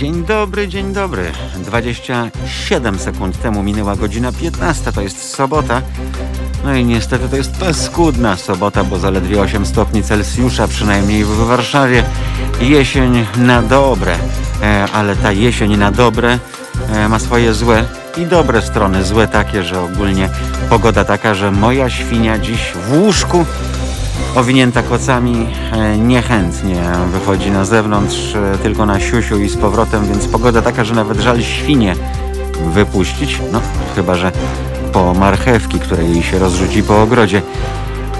Dzień dobry, dzień dobry. 27 sekund temu minęła godzina 15, to jest sobota. No i niestety to jest paskudna sobota, bo zaledwie 8 stopni Celsjusza, przynajmniej w Warszawie. Jesień na dobre, e, ale ta jesień na dobre e, ma swoje złe i dobre strony. Złe takie, że ogólnie pogoda taka, że moja świnia dziś w łóżku owinięta kocami e, niechętnie wychodzi na zewnątrz, e, tylko na siusiu i z powrotem, więc pogoda taka, że nawet żal świnie wypuścić. No, chyba, że po marchewki, które jej się rozrzuci po ogrodzie.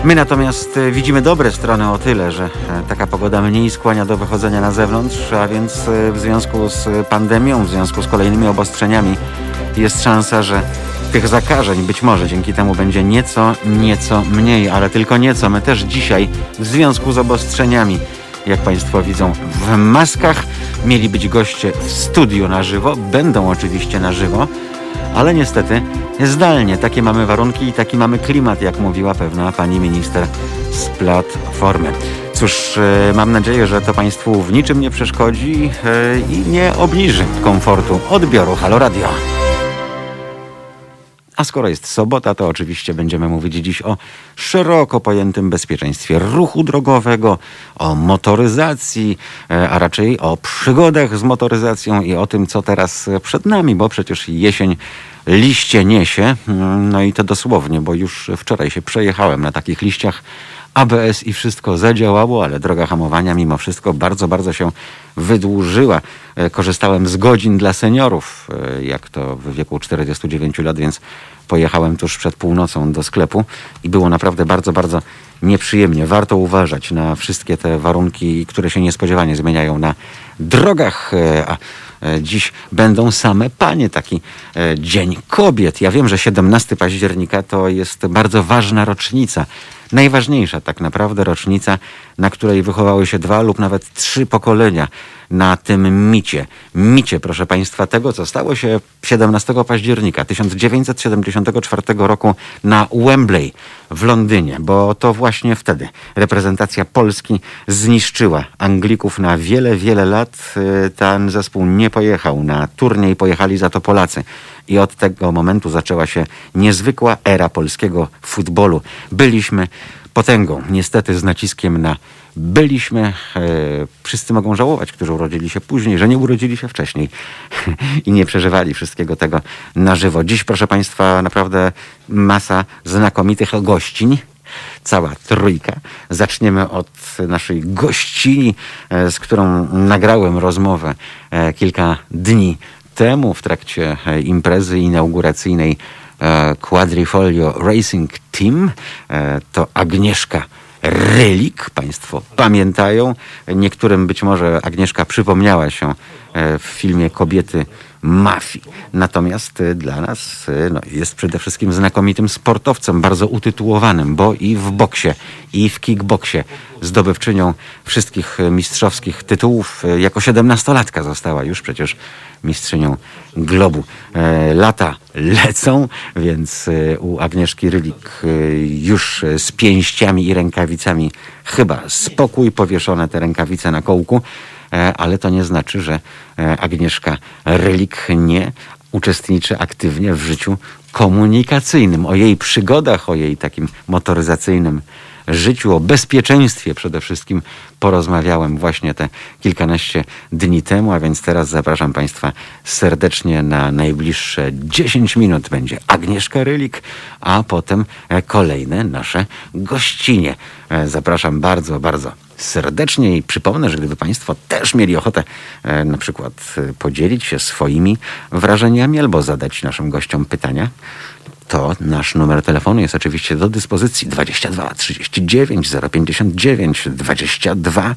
My natomiast e, widzimy dobre strony o tyle, że taka pogoda mniej skłania do wychodzenia na zewnątrz, a więc w związku z pandemią, w związku z kolejnymi obostrzeniami jest szansa, że tych zakażeń być może dzięki temu będzie nieco, nieco mniej, ale tylko nieco. My też dzisiaj w związku z obostrzeniami, jak Państwo widzą, w maskach mieli być goście w studiu na żywo. Będą oczywiście na żywo, ale niestety zdalnie. Takie mamy warunki i taki mamy klimat, jak mówiła pewna pani minister z Platformy. Cóż, e, mam nadzieję, że to Państwu w niczym nie przeszkodzi e, i nie obniży komfortu odbioru Halo Radio. A skoro jest sobota, to oczywiście będziemy mówić dziś o szeroko pojętym bezpieczeństwie ruchu drogowego, o motoryzacji, e, a raczej o przygodach z motoryzacją i o tym, co teraz przed nami, bo przecież jesień liście niesie. Mm, no i to dosłownie, bo już wczoraj się przejechałem na takich liściach. ABS i wszystko zadziałało, ale droga hamowania mimo wszystko bardzo, bardzo się wydłużyła. E, korzystałem z godzin dla seniorów, e, jak to w wieku 49 lat, więc pojechałem tuż przed północą do sklepu i było naprawdę bardzo, bardzo nieprzyjemnie. Warto uważać na wszystkie te warunki, które się niespodziewanie zmieniają na drogach. E, a dziś będą same panie, taki Dzień Kobiet. Ja wiem, że 17 października to jest bardzo ważna rocznica najważniejsza tak naprawdę rocznica, na której wychowały się dwa lub nawet trzy pokolenia na tym micie. Micie, proszę Państwa, tego, co stało się 17 października 1974 roku na Wembley w Londynie, bo to właśnie wtedy reprezentacja Polski zniszczyła Anglików na wiele, wiele lat. Ten zespół nie pojechał na turniej, pojechali za to Polacy. I od tego momentu zaczęła się niezwykła era polskiego futbolu. Byliśmy potęgą, niestety z naciskiem na byliśmy. E, wszyscy mogą żałować, którzy urodzili się później, że nie urodzili się wcześniej i nie przeżywali wszystkiego tego na żywo. Dziś, proszę Państwa, naprawdę masa znakomitych gościń cała trójka. Zaczniemy od naszej gościni, e, z którą nagrałem rozmowę e, kilka dni temu w trakcie imprezy inauguracyjnej Quadrifolio Racing Team. E, to Agnieszka Relik, Państwo pamiętają. Niektórym być może Agnieszka przypomniała się w filmie Kobiety mafii. Natomiast dla nas no, jest przede wszystkim znakomitym sportowcem, bardzo utytułowanym, bo i w boksie, i w kickboksie zdobywczynią wszystkich mistrzowskich tytułów. Jako siedemnastolatka została już przecież mistrzynią globu. E, lata lecą, więc u Agnieszki Rylik już z pięściami i rękawicami chyba spokój, powieszone te rękawice na kołku, ale to nie znaczy, że Agnieszka Rylik nie uczestniczy aktywnie w życiu komunikacyjnym. O jej przygodach, o jej takim motoryzacyjnym życiu, o bezpieczeństwie przede wszystkim porozmawiałem właśnie te kilkanaście dni temu, a więc teraz zapraszam Państwa serdecznie na najbliższe 10 minut. Będzie Agnieszka Rylik, a potem kolejne nasze gościnie. Zapraszam bardzo, bardzo serdecznie i przypomnę, że gdyby Państwo też mieli ochotę e, na przykład podzielić się swoimi wrażeniami albo zadać naszym gościom pytania, to nasz numer telefonu jest oczywiście do dyspozycji 22 39 059 22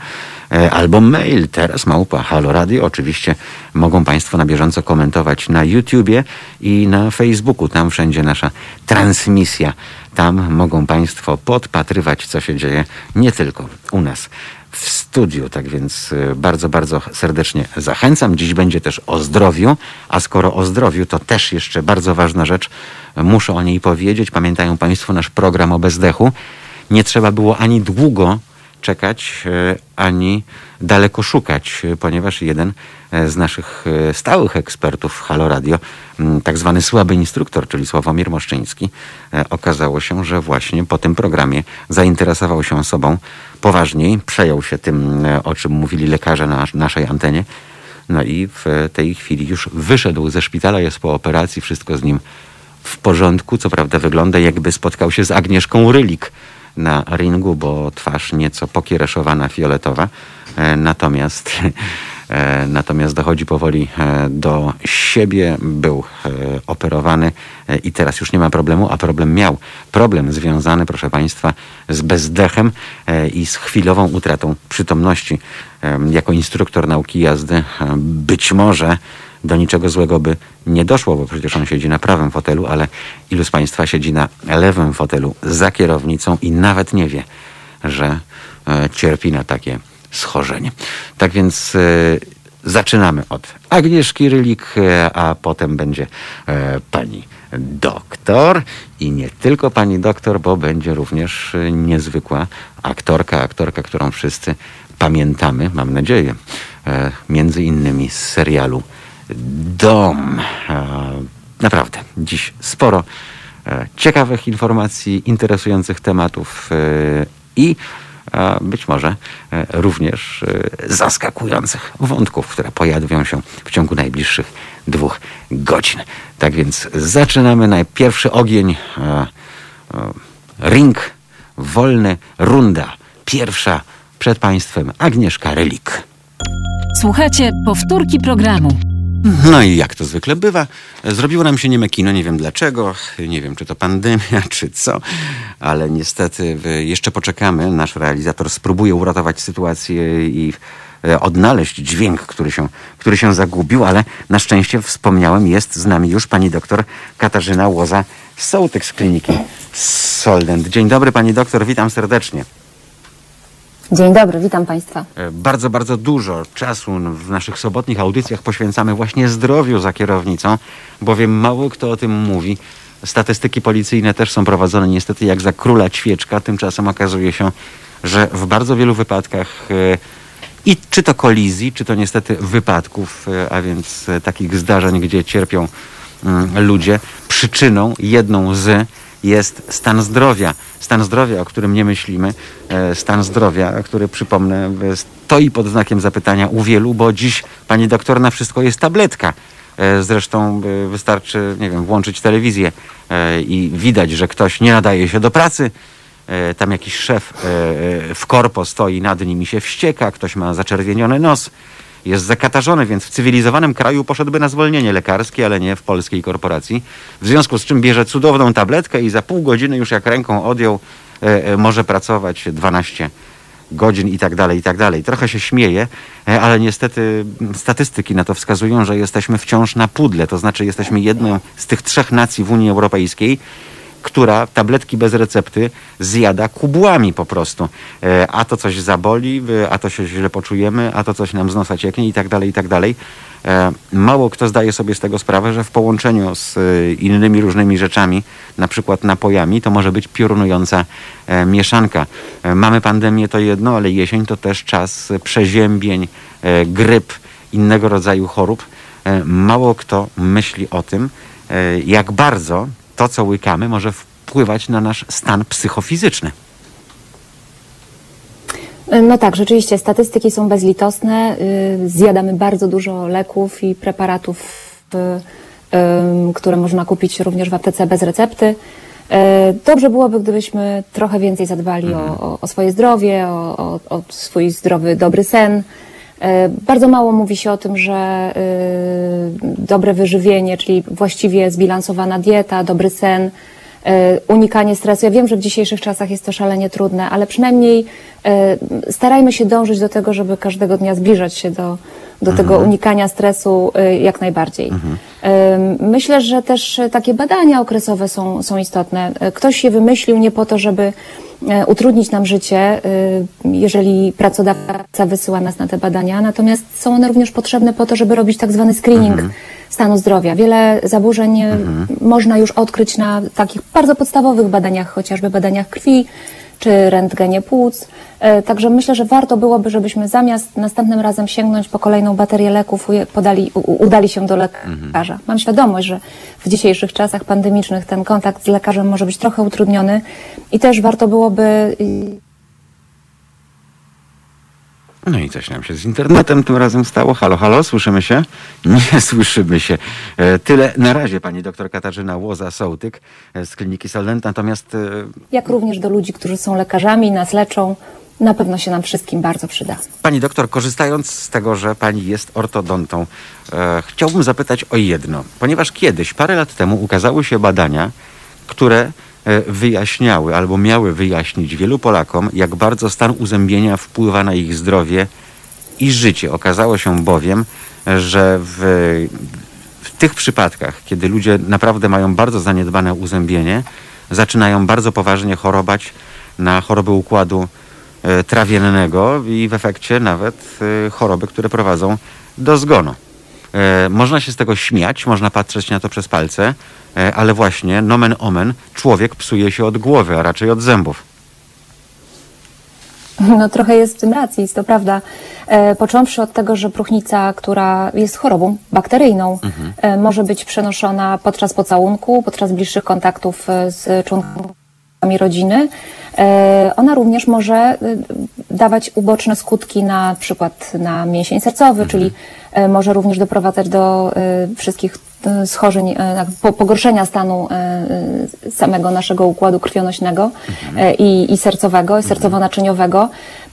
albo mail teraz małpa Halo Radio. Oczywiście mogą Państwo na bieżąco komentować na YouTubie i na Facebooku. Tam wszędzie nasza transmisja. Tam mogą Państwo podpatrywać, co się dzieje nie tylko u nas w studiu. Tak więc y, bardzo, bardzo serdecznie zachęcam. Dziś będzie też o zdrowiu, a skoro o zdrowiu, to też jeszcze bardzo ważna rzecz. Muszę o niej powiedzieć. Pamiętają Państwo nasz program o bezdechu. Nie trzeba było ani długo czekać ani daleko szukać, ponieważ jeden z naszych stałych ekspertów Halo Radio, tak zwany słaby instruktor, czyli Sławomir Moszczyński, okazało się, że właśnie po tym programie zainteresował się sobą poważniej, przejął się tym, o czym mówili lekarze na naszej antenie. No i w tej chwili już wyszedł ze szpitala, jest po operacji, wszystko z nim w porządku. Co prawda wygląda jakby spotkał się z Agnieszką Rylik na ringu, bo twarz nieco pokiereszowana, fioletowa. E, natomiast, e, natomiast dochodzi powoli e, do siebie, był operowany i teraz już nie ma problemu, a problem miał. Problem związany, proszę Państwa, z bezdechem i z chwilową utratą przytomności. Jako instruktor nauki jazdy być może do niczego złego by nie doszło, bo przecież on siedzi na prawym fotelu, ale ilu z Państwa siedzi na lewym fotelu za kierownicą i nawet nie wie, że e, cierpi na takie schorzenie. Tak więc e, zaczynamy od Agnieszki Rylik, e, a potem będzie pani doktor i nie tylko pani doktor, bo będzie również niezwykła aktorka, aktorka, którą wszyscy pamiętamy, mam nadzieję, między innymi z serialu dom. E, naprawdę, dziś sporo e, ciekawych informacji, interesujących tematów e, i być może również zaskakujących wątków, które pojawią się w ciągu najbliższych dwóch godzin. Tak więc zaczynamy. Najpierwszy ogień, ring wolny, runda pierwsza przed Państwem Agnieszka Relik. Słuchajcie powtórki programu. No i jak to zwykle bywa, zrobiło nam się nieme kino, nie wiem dlaczego, nie wiem czy to pandemia, czy co, ale niestety jeszcze poczekamy. Nasz realizator spróbuje uratować sytuację i e, odnaleźć dźwięk, który się, który się zagubił, ale na szczęście wspomniałem, jest z nami już pani doktor Katarzyna Łoza-Sołtyk z kliniki Soldent. Dzień dobry pani doktor, witam serdecznie. Dzień dobry, witam Państwa. E, bardzo, bardzo dużo czasu w naszych sobotnich audycjach poświęcamy właśnie zdrowiu za kierownicą, bowiem mało kto o tym mówi. Statystyki policyjne też są prowadzone niestety jak za króla ćwieczka. Tymczasem okazuje się, że w bardzo wielu wypadkach e, i czy to kolizji, czy to niestety wypadków, e, a więc takich zdarzeń, gdzie cierpią mm, ludzie, przyczyną jedną z jest stan zdrowia. Stan zdrowia, o którym nie myślimy, e, stan zdrowia, który przypomnę, stoi pod znakiem zapytania u wielu, bo dziś pani doktor na wszystko jest tabletka. E, zresztą e, wystarczy, nie wiem, włączyć telewizję i widać, że ktoś nie nadaje się do pracy. Tam jakiś szef w korpo stoi nad nim i się wścieka, ktoś ma zaczerwieniony nos jest zakatarzony, więc w cywilizowanym kraju poszedłby na zwolnienie lekarskie, ale nie w polskiej korporacji. W związku z czym bierze cudowną tabletkę i za pół godziny już jak ręką odjął, e, e, może pracować 12 godzin i tak dalej, i tak dalej. Trochę się śmieje, e, ale niestety statystyki na to wskazują, że jesteśmy wciąż na pudle, to znaczy jesteśmy jedną z tych trzech nacji w Unii Europejskiej, która tabletki bez recepty zjada kubłami po prostu. E, a to coś zaboli, a to się źle poczujemy, a to coś nam z nosa cieknie i tak dalej, i tak dalej. E, mało kto zdaje sobie z tego sprawę, że w połączeniu z e, innymi różnymi rzeczami, na przykład napojami, to może być piorunująca mieszanka. Mamy pandemię to jedno, ale jesień to też czas przeziębień, gryp, innego rodzaju chorób. Mało kto myśli o tym, jak bardzo to, co łykamy, może wpływać na nasz stan psychofizyczny. No tak, rzeczywiście statystyki są bezlitosne. Y, zjadamy bardzo dużo leków i preparatów, y, które można kupić również w aptece bez recepty. Y, dobrze byłoby, gdybyśmy trochę więcej zadbali mhm. o, o, swoje zdrowie, o, o, o swój zdrowy, dobry sen. Bardzo mało mówi się o tym, że dobre wyżywienie, czyli właściwie zbilansowana dieta, dobry sen, E, unikanie stresu. Ja wiem, że w dzisiejszych czasach jest to szalenie trudne, ale przynajmniej e, starajmy się dążyć do tego, żeby każdego dnia zbliżać się do, do mhm. tego unikania stresu e, jak najbardziej. Mhm. Myślę, że też takie badania okresowe są, są istotne. Ktoś je wymyślił nie po to, żeby utrudnić nam życie, jeżeli pracodawca wysyła nas na te badania, natomiast są one również potrzebne po to, żeby robić tak zwany screening mhm stanu zdrowia. Wiele zaburzeń mhm. można już odkryć na takich bardzo podstawowych badaniach, chociażby badaniach krwi, czy rentgenie płuc. E, Także myślę, że warto byłoby, żebyśmy zamiast następnym razem sięgnąć po kolejną baterię leków, podali, udali się do lekarza. Mam świadomość, że w dzisiejszych czasach pandemicznych ten kontakt z lekarzem może być trochę utrudniony i też warto byłoby No i coś nam się z internetem tym razem stało. Halo, halo, słyszymy się? Nie słyszymy się. E, Tyle na razie pani doktor Katarzyna Łoza-Sołtyk e, z kliniki Solent. Natomiast e, jak również do ludzi, którzy są lekarzami, nas leczą. Na pewno się nam wszystkim bardzo przyda. Pani doktor, korzystając z tego, że pani jest ortodontą, e, chciałbym zapytać o jedno. Ponieważ kiedyś, parę lat temu, ukazały się badania, które wyjaśniały albo miały wyjaśnić wielu Polakom, jak bardzo stan uzębienia wpływa na ich zdrowie i życie. Okazało się bowiem, że w, w tych przypadkach, kiedy ludzie naprawdę mają bardzo zaniedbane uzębienie, zaczynają bardzo poważnie chorować na choroby układu e, trawiennego i w efekcie nawet e, choroby, które prowadzą do zgonu. E, Można się z tego śmiać, można patrzeć na to przez palce, e, ale właśnie, nomen omen, człowiek psuje się od głowy, a raczej od zębów. No trochę jest w tym racji, jest to prawda. E, począwszy od tego, że próchnica, która jest chorobą bakteryjną, e, może być przenoszona podczas pocałunku, podczas bliższych kontaktów e, z członkami rodziny. E, ona również może dawać uboczne skutki na przykład na mięsień sercowy, czyli e, może również doprowadzać do e, wszystkich e, schorzeń, e, po- pogorszenia stanu e, e, samego naszego układu krwionośnego e, i, i sercowego, i sercowo-naczyniowego.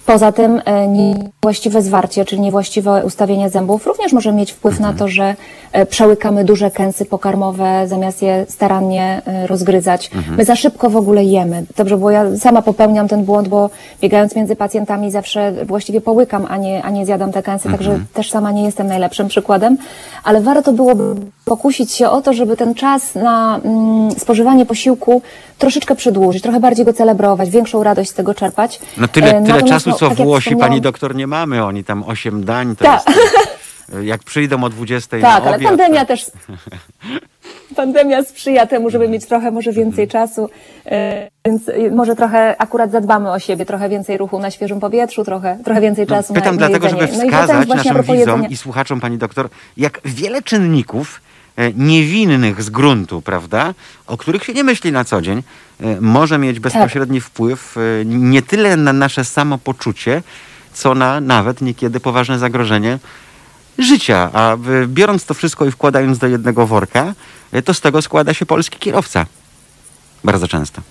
Poza tym e, niewłaściwe zwarcie, czyli niewłaściwe ustawienie zębów również może mieć wpływ na to, że e, przełykamy duże kęsy pokarmowe, zamiast je starannie e, rozgryzać. My za szybko w ogóle jemy. Dobrze, bo ja sama popełniam ten błąd, bo biegając między pacjentami zawsze właściwie połykam, a nie, a nie zjadam te kęsy, także też sama nie jestem najlepszym przykładem, ale warto byłoby pokusić się o to, żeby ten czas na mm, spożywanie posiłku troszeczkę przedłużyć, trochę bardziej go celebrować, większą radość z tego czerpać. No tyle, E, tyle czasu, no, co tak Włosi, pani doktor, nie mamy. Oni tam osiem dań, to Tak. jest... Jak przyjdą o 20 Tak, na ale obiad, pandemia to- też. Pandemia sprzyja temu, żeby mieć trochę może więcej czasu, e, więc e, może trochę akurat zadbamy o siebie, trochę więcej ruchu na świeżym powietrzu, trochę, trochę więcej No, czasu pytam na, na dlatego, jedzenie. żeby No wskazać a naszym widzom jedzenia. i słuchaczom, pani doktor, jak wiele czynników niewinnych z gruntu, prawda, o których się nie myśli na co dzień, e, może mieć bezpośredni wpływ e, nie tyle na nasze samopoczucie, co na nawet niekiedy poważne zagrożenie życia. A biorąc to wszystko i wkładając do jednego worka, e, to z tego składa się polski kierowca. Bardzo często.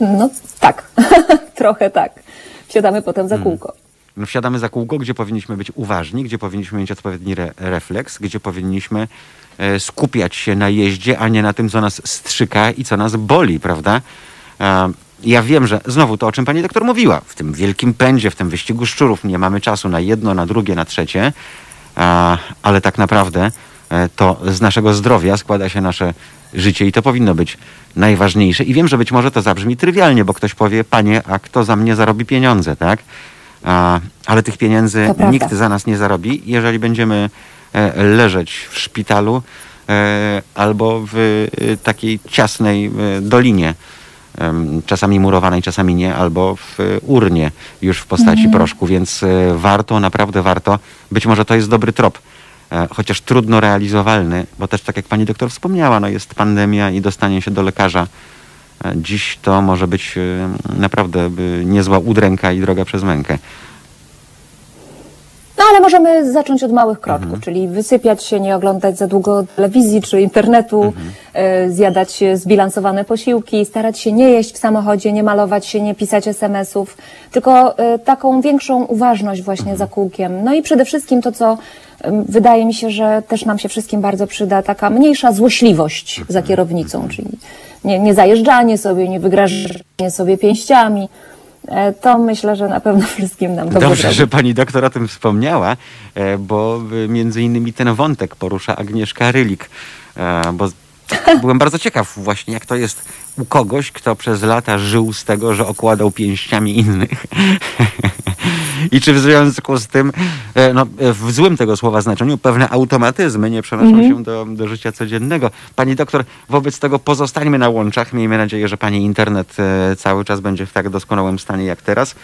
No tak, trochę tak. Wsiadamy potem Hmm. za kółko. No, wsiadamy za kółko, gdzie powinniśmy być uważni, gdzie powinniśmy mieć odpowiedni re refleks, gdzie powinniśmy e, skupiać się na jeździe, a nie na tym, co nas strzyka i co nas boli, prawda? E, ja wiem, że znowu to, o czym pani doktor mówiła, w tym wielkim pędzie, w tym wyścigu szczurów nie mamy czasu na jedno, na drugie, na trzecie, a, ale tak naprawdę e, to z naszego zdrowia składa się nasze życie i to powinno być najważniejsze. I wiem, że być może to zabrzmi trywialnie, bo ktoś powie, panie, a kto za mnie zarobi pieniądze, tak? Ale tych pieniędzy nikt za nas nie zarobi, jeżeli będziemy e, leżeć w szpitalu e, albo w e, takiej ciasnej e, dolinie, czasami murowanej, czasami nie, albo w e, urnie już w postaci proszku, więc e, warto, naprawdę warto. Być może to jest dobry trop, e, chociaż trudno realizowalny, bo też tak jak pani doktor wspomniała, no jest pandemia i dostanie się do lekarza E, Dziś to może być e, naprawdę e, niezła udręka i droga przez mękę. Możemy zacząć od małych kroczków, Mhm. czyli wysypiać się, nie oglądać za długo telewizji czy internetu, Mhm. e, zjadać zbilansowane posiłki, starać się nie jeść w samochodzie, nie malować się, nie pisać SMS-ów, tylko e, taką większą uważność właśnie Mhm. za kółkiem. No i przede wszystkim to, co wydaje mi się, że też nam się wszystkim bardzo przyda, taka mniejsza złośliwość Mhm. za kierownicą, czyli nie, nie zajeżdżanie sobie, nie wygrażanie sobie pięściami. E, To myślę, że na pewno wszystkim nam dobrze Dobrze, że pani doktor o tym wspomniała, e, bo e, między innymi ten wątek porusza Agnieszka Rylik, bo byłem bardzo ciekaw właśnie, jak to jest u kogoś, kto przez lata żył z tego, że okładał pięściami innych. I czy w związku z tym, e, no, e, w złym tego słowa znaczeniu, pewne automatyzmy nie przenoszą się do, do życia codziennego? Pani doktor, wobec tego pozostańmy na łączach. Miejmy nadzieję, że pani internet e, cały czas będzie w tak doskonałym stanie jak teraz.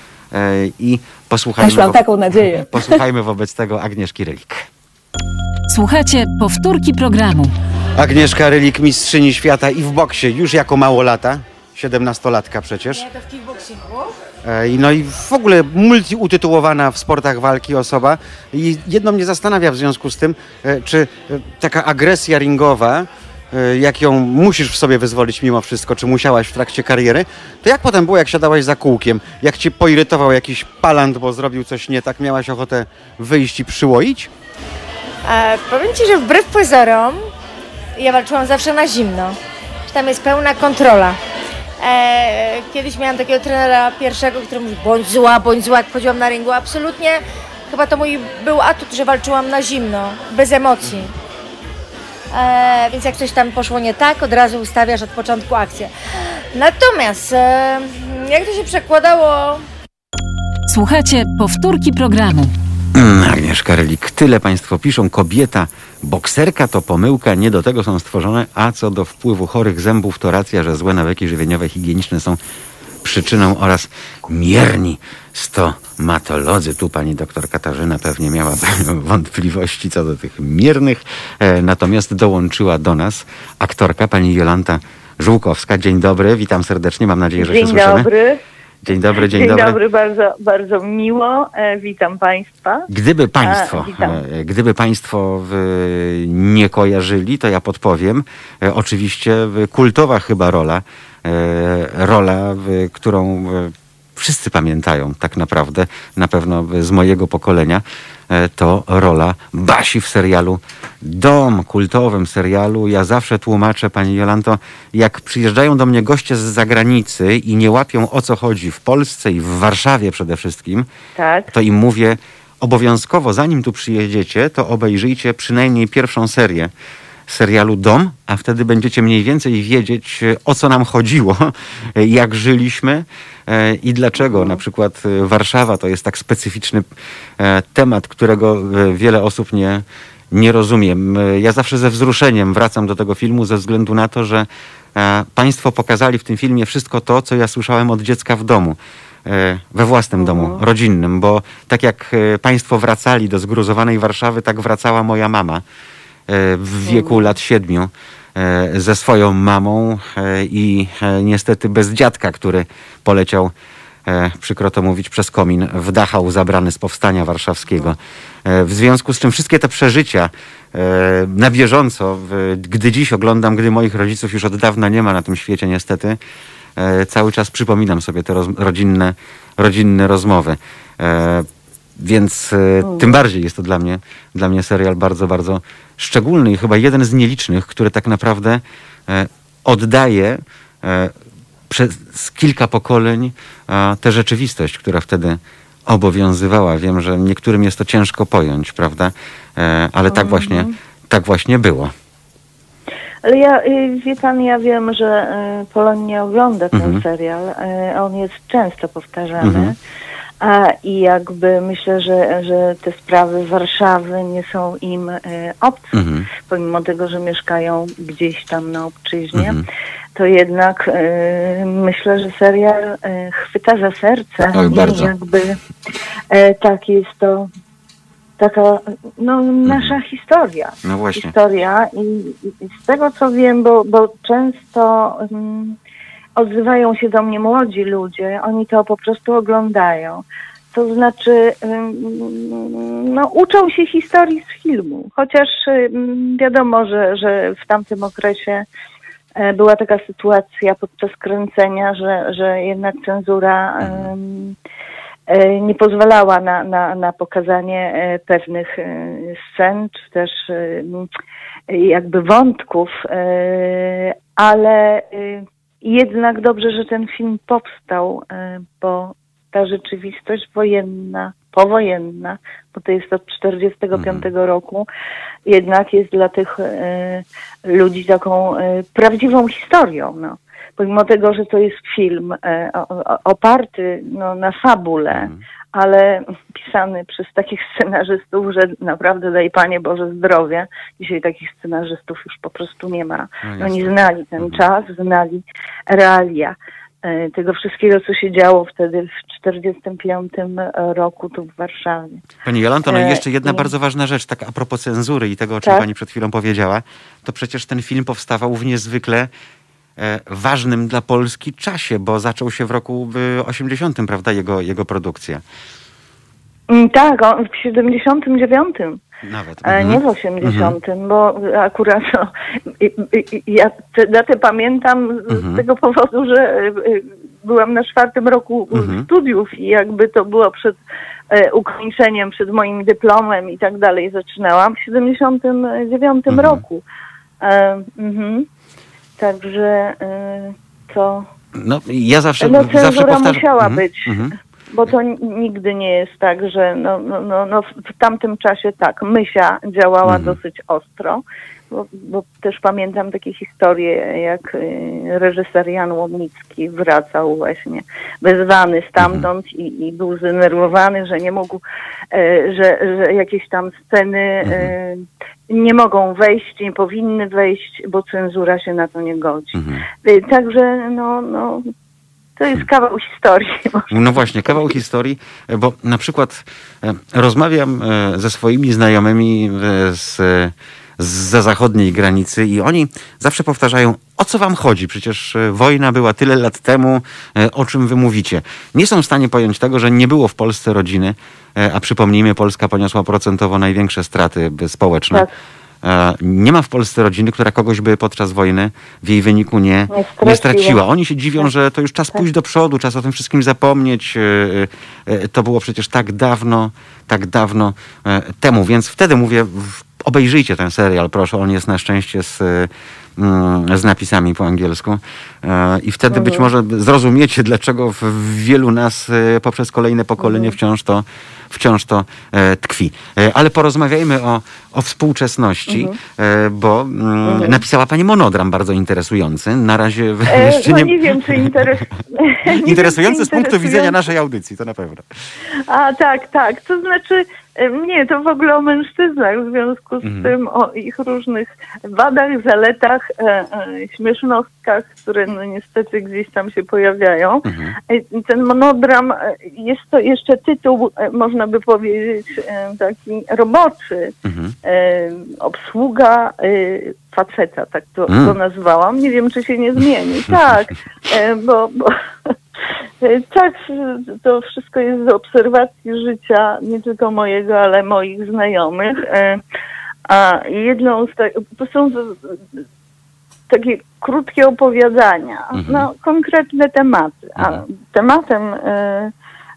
I posłuchajmy, Też mam wo- taką nadzieję. posłuchajmy wobec tego Agnieszki Rylik. Słuchajcie powtórki programu. Agnieszka Rylik, mistrzyni świata i w boksie już jako małolata. 17-latka przecież. to w kickboxingu. E, No i w ogóle multiutytułowana w sportach walki osoba. I jedno mnie zastanawia w związku z tym, e, czy e, taka agresja ringowa, jak ją musisz w sobie wyzwolić mimo wszystko, czy musiałaś w trakcie kariery, to jak potem było, jak siadałaś za kółkiem? Jak ci poirytował jakiś palant, bo zrobił coś nie tak, miałaś ochotę wyjść i przyłoić? E, powiem Ci, że wbrew pozorom ja walczyłam zawsze na zimno. Tam jest pełna kontrola. E, kiedyś miałam takiego trenera pierwszego, który mówił bądź zła, bądź zła, jak wchodziłam na ringu. Absolutnie chyba to mój był atut, że walczyłam na zimno, bez emocji. E, więc jak coś tam poszło nie tak, od razu ustawiasz od początku akcję. Natomiast e, jak to się przekładało Słuchajcie powtórki programu. Mm, Agnieszka Relik, tyle Państwo piszą. Kobieta, bokserka to pomyłka, nie do tego są stworzone, a co do wpływu chorych zębów, to racja, że złe nawyki żywieniowe, higieniczne są przyczyną oraz mierni stomatolodzy. Tu pani doktor Katarzyna pewnie miała wątpliwości co do tych miernych, e, natomiast dołączyła do nas aktorka pani Jolanta Żółkowska. Dzień dobry, witam serdecznie, mam nadzieję, że się Dzień słyszymy. dobry. Dzień dobry, dzień, Dzień dobry. dobry, bardzo, bardzo miło. E, witam Państwa. Gdyby Państwo, A, e, gdyby państwo nie kojarzyli, to ja podpowiem. E, Oczywiście e, kultowa chyba rola, e, rola, którą e, wszyscy pamiętają tak naprawdę, na pewno z mojego pokolenia, e, to rola Basi w serialu. Dom, kultowym serialu. Ja zawsze tłumaczę, Pani Jolanto, jak przyjeżdżają do mnie goście z zagranicy i nie łapią o co chodzi w Polsce i w Warszawie przede wszystkim, Tak, to im mówię, obowiązkowo zanim tu przyjedziecie, to obejrzyjcie przynajmniej pierwszą serię serialu Dom, a wtedy będziecie mniej więcej wiedzieć, e, o co nam chodziło, e, jak żyliśmy. e, i dlaczego? Na przykład e, Warszawa to jest tak specyficzny e, temat, którego e, wiele osób nie, nie rozumiem. E, Ja zawsze ze wzruszeniem wracam do tego filmu ze względu na to, że e, Państwo pokazali w tym filmie wszystko to, co ja słyszałem od dziecka w domu e, we własnym domu, rodzinnym, bo tak jak e, Państwo wracali do zgruzowanej Warszawy, tak wracała moja mama e, w wieku lat siedmiu. e, ze swoją mamą e, i e, niestety bez dziadka, który poleciał, e, przykro to mówić, przez komin, w Dachau zabrany z powstania warszawskiego. E, W związku z czym wszystkie te przeżycia e, na bieżąco, gdy dziś oglądam, gdy moich rodziców już od dawna nie ma na tym świecie niestety, e, cały czas przypominam sobie te roz, rodzinne, rodzinne rozmowy. E, więc e, tym bardziej jest to dla mnie, dla mnie serial bardzo, bardzo szczególny i chyba jeden z nielicznych, który tak naprawdę e, oddaje e, przez kilka pokoleń e, tę rzeczywistość, która wtedy obowiązywała. Wiem, że niektórym jest to ciężko pojąć, prawda? Ale tak właśnie, tak właśnie było. ale ja, y, wie Pan, ja wiem, że y, Polonia ogląda ten Mhm. serial. Y, On jest często powtarzany. Mhm. A, I jakby myślę, że, że te sprawy Warszawy nie są im y, obce, Mhm. pomimo tego, że mieszkają gdzieś tam na obczyźnie. Mhm. To jednak y, myślę, że serial y, chwyta za serce Oj, i bardzo. jakby tak jest to taka no, nasza historia. No właśnie. Historia i, i- i z tego co wiem, bo, bo często mm, odzywają się do mnie młodzi ludzie, oni to po prostu oglądają. To znaczy, no, uczą się historii z filmu, chociaż wiadomo, że, że w tamtym okresie e, była taka sytuacja podczas kręcenia, że, że jednak cenzura ym, e, nie pozwalała na, na, na pokazanie e, pewnych scen, czy też jakby wątków, ale e, jednak dobrze, że ten film powstał, e, bo ta rzeczywistość wojenna, powojenna, bo to jest od 45 roku, jednak jest dla tych e, ludzi taką e, prawdziwą historią. No. Pomimo tego, że to jest film e, oparty no, na fabule, ale pisany przez takich scenarzystów, że naprawdę daj Panie Boże zdrowia. Dzisiaj takich scenarzystów już po prostu nie ma. No Oni znali ten Mhm. czas, znali realia e, tego wszystkiego, co się działo wtedy w 1945 roku tu w Warszawie. Pani Jolanto, no i E, jeszcze jedna i- bardzo ważna rzecz, tak a propos cenzury i tego, o czym Tak. pani przed chwilą powiedziała, to przecież ten film powstawał w niezwykle ważnym dla Polski czasie, bo zaczął się w roku e, 80, prawda, jego, jego produkcja. Mm, Tak, on w 79. Nawet. E, Mhm. Nie w 80, bo akurat no, ja tę datę pamiętam z Mhm. tego powodu, że e, e, byłam na czwartym roku Mhm. studiów i jakby to było przed e, ukończeniem, przed moim dyplomem i tak dalej zaczynałam w 79 Mhm. roku. E, mhm. Także e, to, No, ja zawsze, no zawsze cenzura powtarzam... musiała Mhm, być. mhm. Bo to nigdy nie jest tak, że no, no, no, no w w tamtym czasie tak, Mysia działała Mhm. dosyć ostro, bo, bo też pamiętam takie historie, jak y, reżyser Jan Łomnicki wracał właśnie wezwany stamtąd Mhm. i, i był zdenerwowany, że nie mógł, e, że, że jakieś tam sceny e, nie mogą wejść, nie powinny wejść, bo cenzura się na to nie godzi. Mhm. Y, Także no, no, to jest kawał historii. No właśnie, kawał historii, bo na przykład e, rozmawiam ze swoimi znajomymi z, z zachodniej granicy i oni zawsze powtarzają, o co wam chodzi? Przecież e, wojna była tyle lat temu, e, o czym wy mówicie. Nie są w stanie pojąć tego, że nie było w Polsce rodziny, e, a przypomnijmy, Polska poniosła procentowo największe straty społeczne. Tak. Nie ma w Polsce rodziny, która kogoś by podczas wojny w jej wyniku nie, Nie straciła. Oni się dziwią, Tak. że to już czas pójść do przodu, czas o tym wszystkim zapomnieć. To było przecież tak dawno, tak dawno temu. Więc wtedy mówię, obejrzyjcie ten serial, proszę. On jest na szczęście z, mm, z napisami po angielsku. E, I wtedy być może zrozumiecie, dlaczego w- wielu nas e, poprzez kolejne pokolenie wciąż to, wciąż to e, tkwi. Ale porozmawiajmy o, o współczesności, e, bo mm, napisała pani monodram bardzo interesujący. Na razie jeszcze no nie... nie wiem, czy interes... Interesujący z punktu widzenia naszej audycji, to na pewno. A tak, tak. To znaczy, nie, to w ogóle o mężczyznach w związku z Mhm. tym, o ich różnych wadach, zaletach, e, e, śmiesznostkach, które no niestety gdzieś tam się pojawiają. Mhm. Ten monodram, e, jest to jeszcze tytuł, e, można by powiedzieć, e, taki roboczy. Mhm. obsługa faceta, tak to, Mm. to nazwałam. Nie wiem, czy się nie zmieni. Tak, bo, bo tak, to wszystko jest z obserwacji życia, nie tylko mojego, ale moich znajomych. A jedną z tak, to są takie krótkie opowiadania Mhm. na konkretne tematy. A Mhm. tematem, e,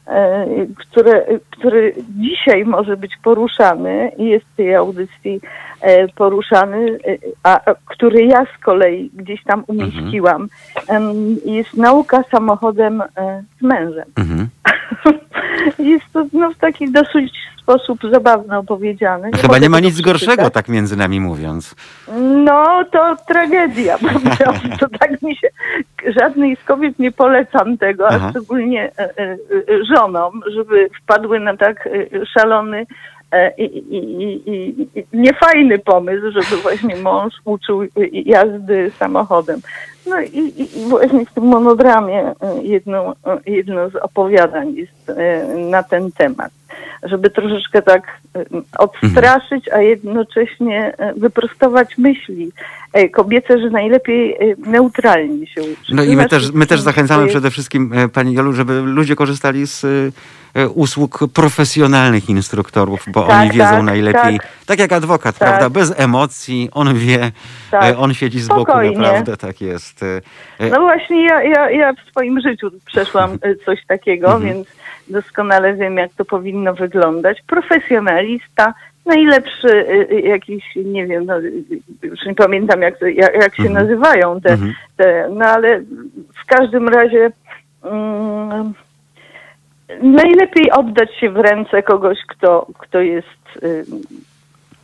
e, które, który dzisiaj może być poruszany i jest w tej audycji e, poruszany, e, a, a który ja z kolei gdzieś tam umieściłam, em, jest nauka samochodem e, z mężem. Mhm. Jest to no, w taki dosyć sposób zabawny opowiedziany. Chyba mogę nie ma nic gorszego, tak między nami mówiąc. No, to tragedia. To tak mi się. Żadnej z kobiet nie polecam tego, Aha. a szczególnie e, e, e, żonom, żeby wpadły na tak e, szalony i, i, i, i, niefajny pomysł, żeby właśnie mąż uczył jazdy samochodem. No i, i, właśnie w tym monodramie jedno, jedno z opowiadań jest na ten temat, żeby troszeczkę tak e, odstraszyć, a jednocześnie e, wyprostować myśli kobiece, że najlepiej e, neutralnie się uczyć. No i my Znaczy, też, my też zachęcamy przede wszystkim, e, Pani Jolu, żeby ludzie korzystali z e, usług profesjonalnych instruktorów, bo Tak, oni wiedzą tak, najlepiej. Tak. tak. jak adwokat, Tak. prawda? Bez emocji, on wie, Tak. e, on siedzi z boku, Spokojnie. naprawdę, tak jest. No właśnie ja, ja, ja w swoim życiu przeszłam coś takiego, Mhm. więc doskonale wiem, jak to powinno wyglądać. Profesjonalista, najlepszy e, e, jakiś, nie wiem, no, już nie pamiętam, jak, jak, jak się Mhm. nazywają te, Mhm. te, no ale w każdym razie mm, najlepiej oddać się w ręce kogoś, kto, kto jest y,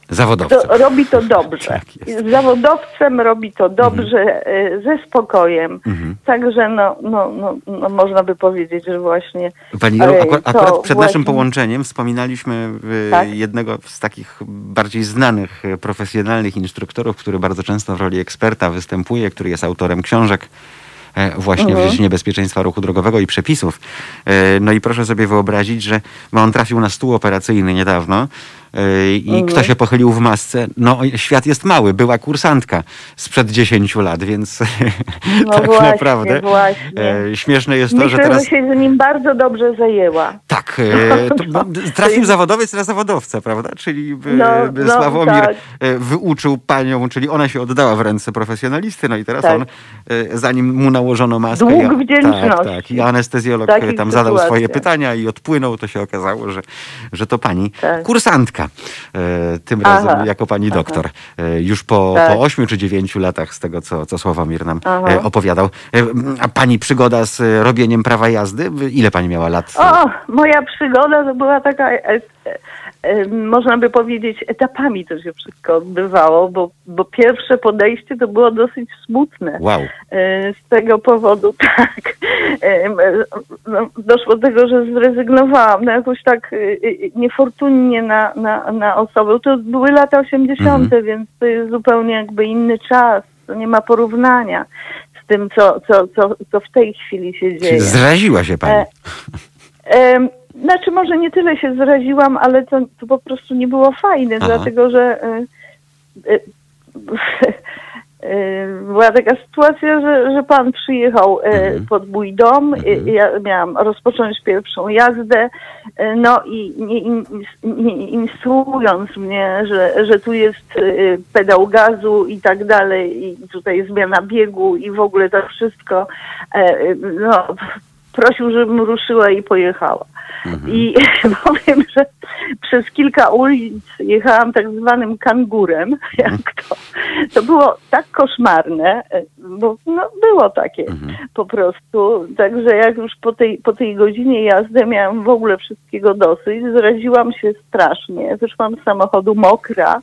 Zawodowcem. to robi to dobrze. Tak. Zawodowcem robi to dobrze, y, ze spokojem. Mhm. Także no, no, no, no, można by powiedzieć, że właśnie Pani Jolu, to akurat przed naszym właśnie- połączeniem wspominaliśmy y, Tak. jednego z takich bardziej znanych profesjonalnych instruktorów, który bardzo często w roli eksperta występuje, który jest autorem książek e, właśnie Mhm. w dziedzinie bezpieczeństwa ruchu drogowego i przepisów. E, No i proszę sobie wyobrazić, że on trafił na stół operacyjny niedawno e, i Mhm. kto się pochylił w masce? No świat jest mały, była kursantka sprzed 10 lat, więc No tak właśnie, naprawdę właśnie. e, śmieszne jest to, myślę, że teraz... że się z nim bardzo dobrze zajęła. Tak, e, to, bo trafił zawodowiec na zawodowca, prawda? Czyli No, no, Sławomir tak. e, wyuczył panią, czyli ona się oddała w ręce profesjonalisty, no i teraz Tak. on, zanim mu nałożono maskę... Dług wdzięczności. Tak, tak. I anestezjolog Takich tam zadał swoje pytania i odpłynął, to się okazało, że, że to pani Tak. kursantka. E, tym Aha. razem jako pani doktor. E, już po, Tak. po ośmiu czy dziewięciu latach z tego, co, co Sławomir nam Aha. e, opowiadał. A pani przygoda z robieniem prawa jazdy? Ile pani miała lat? O, moja przygoda to była taka, można by powiedzieć, etapami to się wszystko odbywało, bo, bo pierwsze podejście to było dosyć smutne. Wow. E, Z tego powodu tak. E, no, Doszło do tego, że zrezygnowałam no jakoś tak e, e, niefortunnie na, na, na osobę. To były lata 80., Mhm. więc to jest zupełnie jakby inny czas. To nie ma porównania z tym, co, co, co, co w tej chwili się dzieje. zraziła się pani. E, Em, Znaczy może nie tyle się zraziłam, ale to, to po prostu nie było fajne, Aha. dlatego że e, e, e, była taka sytuacja, że, że pan przyjechał Mhm. pod mój dom, i ja miałam rozpocząć pierwszą jazdę, no i nie, in, nie instruując mnie, że, że tu jest pedał gazu i tak dalej, i tutaj zmiana biegu i w ogóle to wszystko, no prosił, żebym ruszyła i pojechała. I powiem, że przez kilka ulic jechałam tak zwanym kangurem, jak to. To było tak koszmarne, bo no, było takie po prostu. Także jak już po tej, po tej godzinie jazdy miałam w ogóle wszystkiego dosyć, zraziłam się strasznie, wyszłam z samochodu mokra,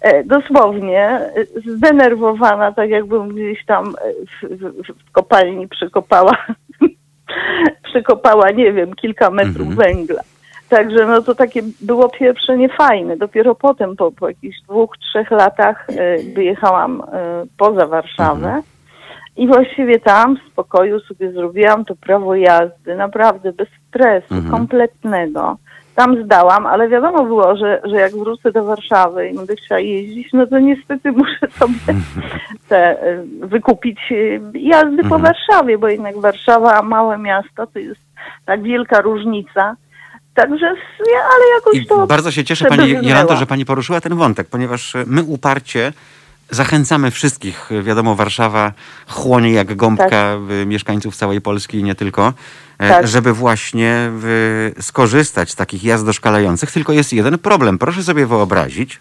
e, dosłownie e, zdenerwowana, tak jakbym gdzieś tam e, w, w, w kopalni przekopała przekopała, nie wiem, kilka metrów Mhm. węgla. Także no to takie było pierwsze niefajne. Dopiero potem, po, po jakichś dwóch, trzech latach e, wyjechałam e, poza Warszawę Mhm. i właściwie tam w spokoju sobie zrobiłam to prawo jazdy, naprawdę bez stresu Mhm. kompletnego. Tam zdałam, ale wiadomo było, że, że jak wrócę do Warszawy i będę chciała jeździć, no to niestety muszę sobie te, e, wykupić e, jazdy po Mhm. Warszawie, bo jednak Warszawa, małe miasto, to jest tak wielka różnica. Także, ale jakoś I to bardzo się cieszę, Pani. Jolanto, że Pani poruszyła ten wątek, ponieważ my uparcie zachęcamy wszystkich, wiadomo, Warszawa chłonie jak gąbka Tak. mieszkańców całej Polski i nie tylko, e, Tak. żeby właśnie skorzystać z takich jazd doszkalających. Tylko jest jeden problem. Proszę sobie wyobrazić,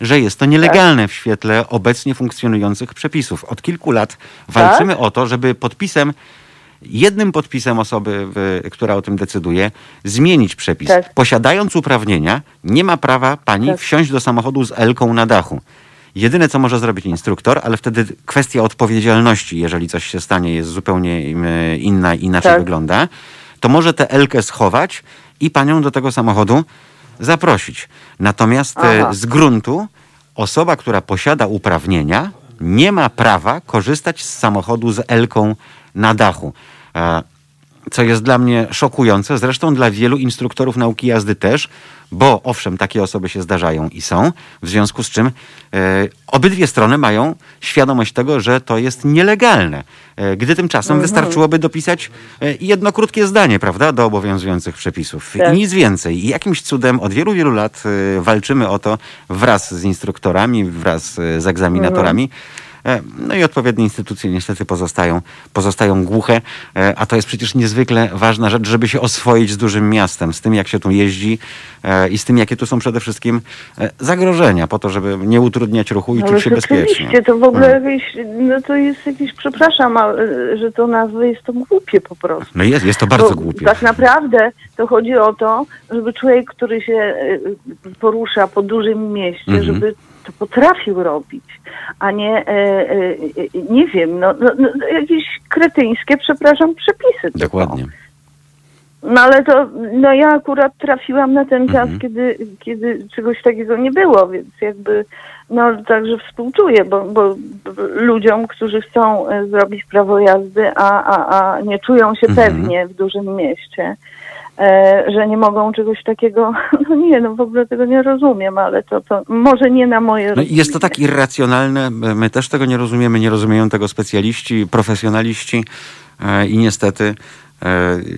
że jest to nielegalne w świetle obecnie funkcjonujących przepisów. Od kilku lat walczymy o to, żeby podpisem, jednym podpisem osoby, która o tym decyduje, zmienić przepis. Tak. Posiadając uprawnienia, nie ma prawa pani Tak. wsiąść do samochodu z elką na dachu. Jedyne, co może zrobić instruktor, ale wtedy kwestia odpowiedzialności, jeżeli coś się stanie, jest zupełnie inna, inaczej Tak. wygląda, to może tę elkę schować i panią do tego samochodu zaprosić. Natomiast e, Aha. z gruntu osoba, która posiada uprawnienia, nie ma prawa korzystać z samochodu z elką na dachu. Co jest dla mnie szokujące, zresztą dla wielu instruktorów nauki jazdy też, bo owszem, takie osoby się zdarzają i są, w związku z czym e, obydwie strony mają świadomość tego, że to jest nielegalne. E, gdy tymczasem wystarczyłoby dopisać e, jedno krótkie zdanie, prawda, do obowiązujących przepisów Tak. i nic więcej. I jakimś cudem od wielu, wielu lat e, walczymy o to wraz z instruktorami, wraz e, z egzaminatorami, E, No i odpowiednie instytucje niestety pozostają, pozostają głuche, e, a to jest przecież niezwykle ważna rzecz, żeby się oswoić z dużym miastem, z tym jak się tu jeździ e, i z tym jakie tu są przede wszystkim e, zagrożenia, po to, żeby nie utrudniać ruchu i No czuć się bezpiecznie. to w ogóle Mm. jakieś, no to jest jakieś, przepraszam, że to nazwę jest to głupie po prostu. No jest, jest to bardzo Bo głupie. Tak naprawdę to chodzi o to, żeby człowiek, który się porusza po dużym mieście, Mhm. żeby to potrafił robić, a nie, e, e, e, nie wiem, no, no, no, jakieś kretyńskie, przepraszam, przepisy. Dokładnie. No ale to, no ja akurat trafiłam na ten czas, Mhm. kiedy, kiedy czegoś takiego nie było, więc jakby, no także współczuję, bo, bo ludziom, którzy chcą zrobić prawo jazdy, a, a, a nie czują się Mhm. pewnie w dużym mieście, że nie mogą czegoś takiego, no nie, no w ogóle tego nie rozumiem, ale to, to może nie na moje No jest to tak irracjonalne, my też tego nie rozumiemy, nie rozumieją tego specjaliści, profesjonaliści e, i niestety e,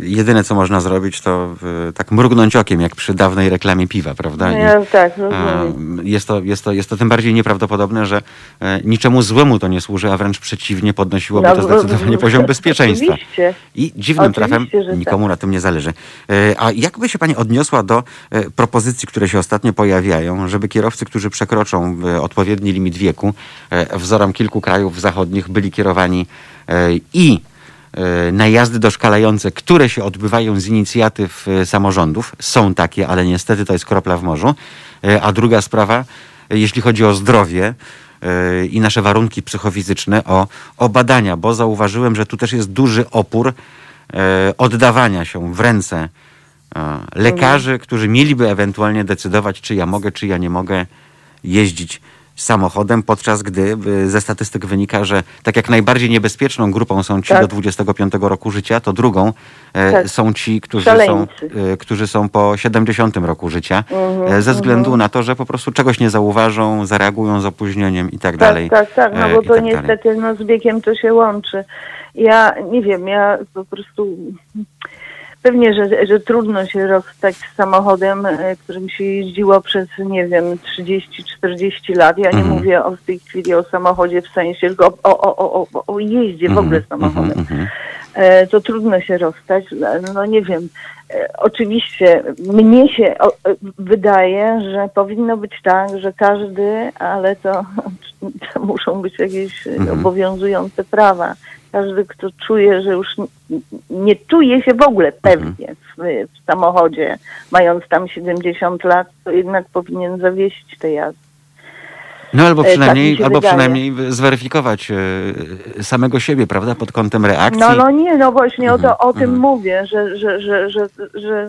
jedyne co można zrobić to e, tak mrugnąć okiem, jak przy dawnej reklamie piwa, prawda? No I, ja tak e, rozumiem. jest, to, jest, to, jest to tym bardziej nieprawdopodobne, że e, niczemu złemu to nie służy, a wręcz przeciwnie podnosiłoby No, to zdecydowanie poziom bezpieczeństwa. Oczywiście. I dziwnym Oczywiście, trafem tak. nikomu na tym nie zależy. E, A jakby się Pani odniosła do e, propozycji, które się ostatnio pojawiają, żeby kierowcy, którzy przekroczą e, odpowiedni limit wieku, e, wzorem kilku krajów zachodnich, byli kierowani e, i e, na jazdy doszkalające, które się odbywają z inicjatyw e, samorządów. Są takie, ale niestety to jest kropla w morzu. E, A druga sprawa, jeśli chodzi o zdrowie, i nasze warunki psychofizyczne, o, o badania, bo zauważyłem, że tu też jest duży opór oddawania się w ręce lekarzy, którzy mieliby ewentualnie decydować, czy ja mogę, czy ja nie mogę jeździć samochodem, podczas gdy y, ze statystyk wynika, że tak jak najbardziej niebezpieczną grupą są ci Tak. do 25 roku życia, to drugą e, Tak. są ci, którzy Szaleńcy. są, e, którzy są po 70 roku życia, Mhm, e, ze względu na to, że po prostu czegoś nie zauważą, zareagują z opóźnieniem i tak Tak, dalej. tak, tak, no bo to tak niestety no, z wiekiem to się łączy. Ja nie wiem, ja po prostu pewnie, że, że trudno się rozstać z samochodem, e, którym się jeździło przez, nie wiem, 30-40 lat. Ja nie Mhm. mówię o, w tej chwili o samochodzie w sensie, tylko o, o, o, o, o jeździe w ogóle samochodem. Mhm, mhm. E, to trudno się rozstać. No nie wiem. E, Oczywiście mnie się o, wydaje, że powinno być tak, że każdy, ale to, to muszą być jakieś Mhm. obowiązujące prawa. Każdy, kto czuje, że już nie czuje się w ogóle pewnie w, w samochodzie, mając tam 70 lat, to jednak powinien zawiesić te jazdy. No albo E, tak przynajmniej, się albo wydaje. przynajmniej zweryfikować e, samego siebie, prawda, pod kątem reakcji. No, no nie, no właśnie o, to, o tym mhm. mówię, że, że, że, że, że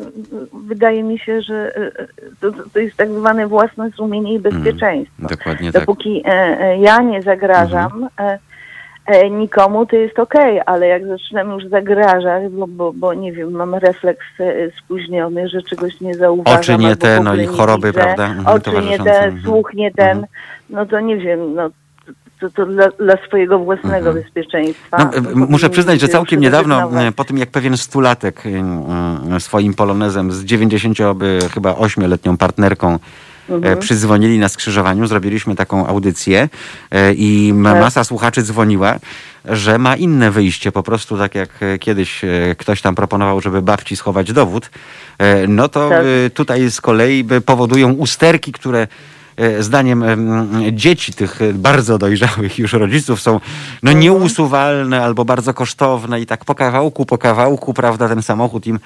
wydaje mi się, że e, to, to jest tak zwane własne sumienie i bezpieczeństwo. Dokładnie tak. Dopóki e, ja nie zagrażam e, nikomu, to jest okej, ale jak zaczynam już zagrażać, bo, bo, bo nie wiem, mam refleks e, spóźniony, że czegoś nie zauważam. Oczy nie te, no i choroby, widzę, prawda, mhm, Oczy nie te, mhm. słuch nie ten, Mhm. no to nie wiem, no to, to dla, dla swojego własnego bezpieczeństwa. No, e, muszę przyznać, że całkiem niedawno, e, po tym jak pewien stulatek e, e, swoim polonezem z 90 by chyba 8-letnią partnerką Mhm. e, przydzwonili na skrzyżowaniu, zrobiliśmy taką audycję e, i Tak. masa słuchaczy dzwoniła, że ma inne wyjście, po prostu tak jak e, kiedyś ktoś tam proponował, żeby babci schować dowód, no to Tak. tutaj z kolei powodują usterki, które zdaniem em, dzieci tych bardzo dojrzałych już rodziców są no nieusuwalne albo bardzo kosztowne i tak po kawałku, po kawałku, prawda, ten samochód im.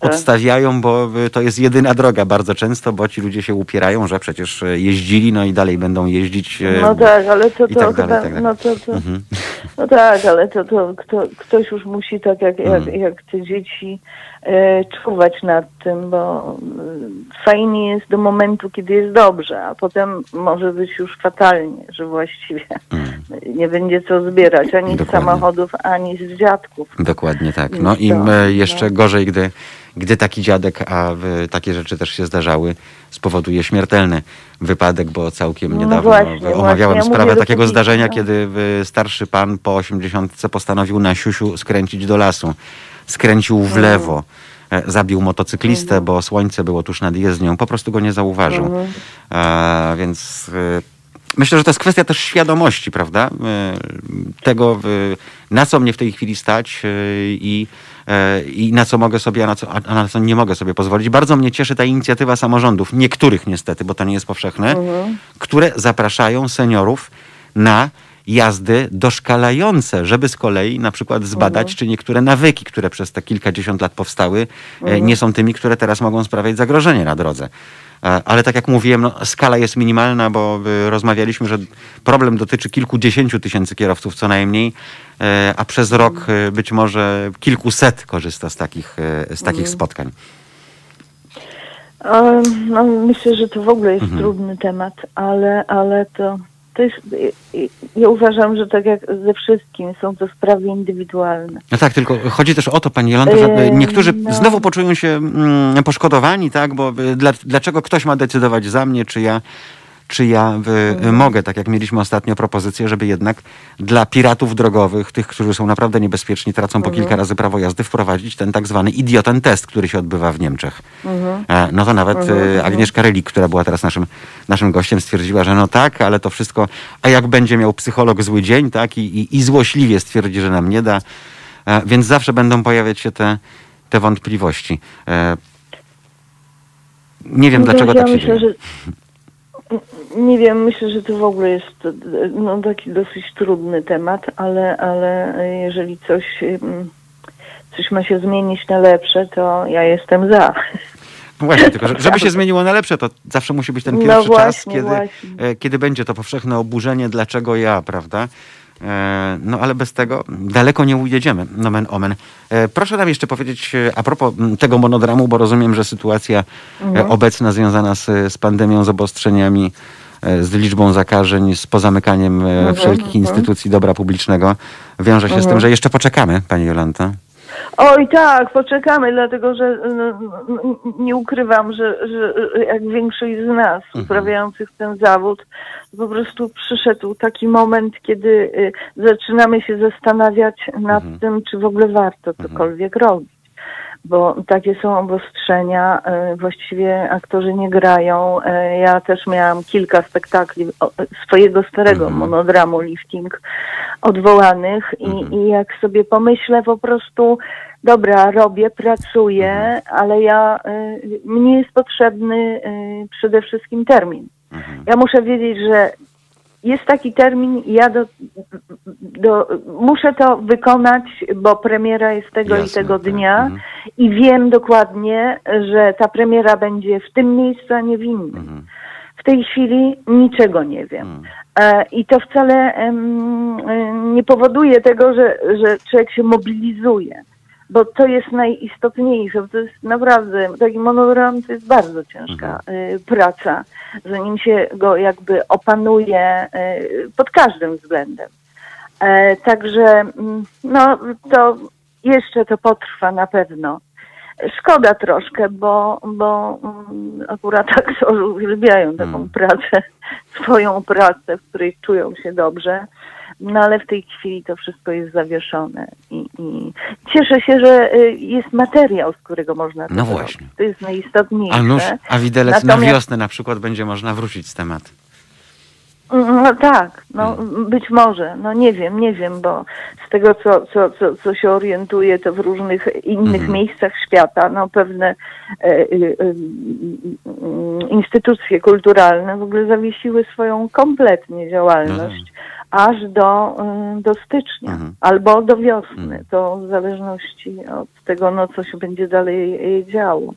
Odstawiają, bo y, to jest jedyna droga bardzo często, bo ci ludzie się upierają, że przecież e, jeździli, no i dalej będą jeździć. e, No tak, ale to, to tak chyba, tak no to, to, Mhm. no tak, ale to, to kto, ktoś już musi tak jak, jak, Mhm. jak te dzieci e, czuwać nad tym, bo fajnie jest do momentu, kiedy jest dobrze, a potem może być już fatalnie, że właściwie nie będzie co zbierać ani z Mhm. Dokładnie. samochodów, ani z dziadków. Dokładnie tak. No i jeszcze no. gorzej, gdy, gdy taki dziadek, a takie rzeczy też się zdarzały, spowoduje śmiertelny wypadek, bo całkiem No niedawno właśnie, w- omawiałem właśnie. Sprawę mówię, takiego zdarzenia, no. kiedy starszy pan po 80 postanowił na siusiu skręcić do lasu. Skręcił w Mhm. lewo. e, Zabił motocyklistę, bo słońce było tuż nad jezdnią. Po prostu go nie zauważył. Mhm. A, więc e, myślę, że to jest kwestia też świadomości, prawda? E, Tego, e, na co mnie w tej chwili stać e, i, e, i na co mogę sobie, a na co, a na co nie mogę sobie pozwolić. Bardzo mnie cieszy ta inicjatywa samorządów, niektórych niestety, bo to nie jest powszechne, które zapraszają seniorów na jazdy doszkalające, żeby z kolei na przykład zbadać, czy niektóre nawyki, które przez te kilkadziesiąt lat powstały, e, nie są tymi, które teraz mogą sprawiać zagrożenie na drodze. E, Ale tak jak mówiłem, no, skala jest minimalna, bo y, rozmawialiśmy, że problem dotyczy kilkudziesięciu tysięcy kierowców co najmniej, e, a przez rok być może kilkuset korzysta z takich, e, z takich spotkań. E, No, myślę, że to w ogóle jest Mhm. trudny temat, ale, ale to, to jest. Ja uważam, że tak jak ze wszystkim są to sprawy indywidualne. No tak, tylko chodzi też o to, pani Jolanta, że Yy, niektórzy no. znowu poczują się mm, poszkodowani, tak, bo y, dla, dlaczego ktoś ma decydować za mnie, czy ja, czy ja y, Mhm. y, mogę, tak jak mieliśmy ostatnio propozycję, żeby jednak dla piratów drogowych, tych, którzy są naprawdę niebezpieczni, tracą po Mhm. kilka razy prawo jazdy, wprowadzić ten tak zwany idioten test, który się odbywa w Niemczech. Mhm. E, No to nawet y, Agnieszka Relik, która była teraz naszym, naszym gościem, stwierdziła, że no tak, ale to wszystko, a jak będzie miał psycholog zły dzień, tak, i, i, i złośliwie stwierdzi, że nam nie da, e, więc zawsze będą pojawiać się te, te wątpliwości. E, Nie wiem, No dlaczego ja tak się myślę, dzieje. że nie wiem, myślę, że to w ogóle jest no, taki dosyć trudny temat, ale, ale jeżeli coś, coś ma się zmienić na lepsze, to ja jestem za. No Właśnie, tylko że, żeby się zmieniło na lepsze, to zawsze musi być ten No pierwszy czas, właśnie, kiedy, właśnie. e, kiedy będzie to powszechne oburzenie, dlaczego ja, prawda? E, No ale bez tego daleko nie ujedziemy, nomen omen. E, Proszę nam jeszcze powiedzieć e, a propos m, tego monodramu, bo rozumiem, że sytuacja Mhm. obecna związana z, z pandemią, z obostrzeniami, z liczbą zakażeń, z pozamykaniem Mhm, wszelkich instytucji dobra publicznego wiąże się z tym, że jeszcze poczekamy, pani Jolanta. Oj tak, poczekamy, dlatego że no, nie ukrywam, że, że jak większość z nas uprawiających ten zawód, po prostu przyszedł taki moment, kiedy y, zaczynamy się zastanawiać nad tym, czy w ogóle warto cokolwiek robić. Bo takie są obostrzenia, y, właściwie aktorzy nie grają. Y, Ja też miałam kilka spektakli swojego starego monodramu lifting odwołanych i, i jak sobie pomyślę po prostu, dobra, robię, pracuję, ale ja, y, mnie jest potrzebny przede wszystkim termin. Ja muszę wiedzieć, że jest taki termin i ja do, do, muszę to wykonać, bo premiera jest tego i Jasne, tego tak. dnia Mhm. i wiem dokładnie, że ta premiera będzie w tym miejscu, a nie w innym. Mhm. W tej chwili niczego nie wiem. Mhm. E, I to wcale nie powoduje tego, że, że człowiek się mobilizuje, bo to jest najistotniejsze. bo To jest naprawdę, taki monodram to jest bardzo ciężka e, praca, zanim się go jakby opanuje e, pod każdym względem. E, Także mm, no, to jeszcze to potrwa na pewno. Szkoda troszkę, bo, bo mm, akurat aktorzy uwielbiają taką Mm. pracę, swoją pracę, w której czują się dobrze. No ale w tej chwili to wszystko jest zawieszone i, i cieszę się, że y, jest materiał, z którego można to No właśnie. To jest najistotniejsze. A nuż, a widelec na Natomiast- wiosnę na przykład będzie można wrócić z tematu. No tak, no Hmm. być może, no nie wiem, nie wiem, bo z tego co, co, co, co się orientuję, to w różnych innych Mhm. miejscach świata, no pewne e, e, e, mm, instytucje kulturalne w ogóle zawiesiły swoją kompletnie działalność aż do, y, do stycznia Mhm. albo do wiosny, Mhm. to w zależności od tego, no co się będzie dalej e, działo.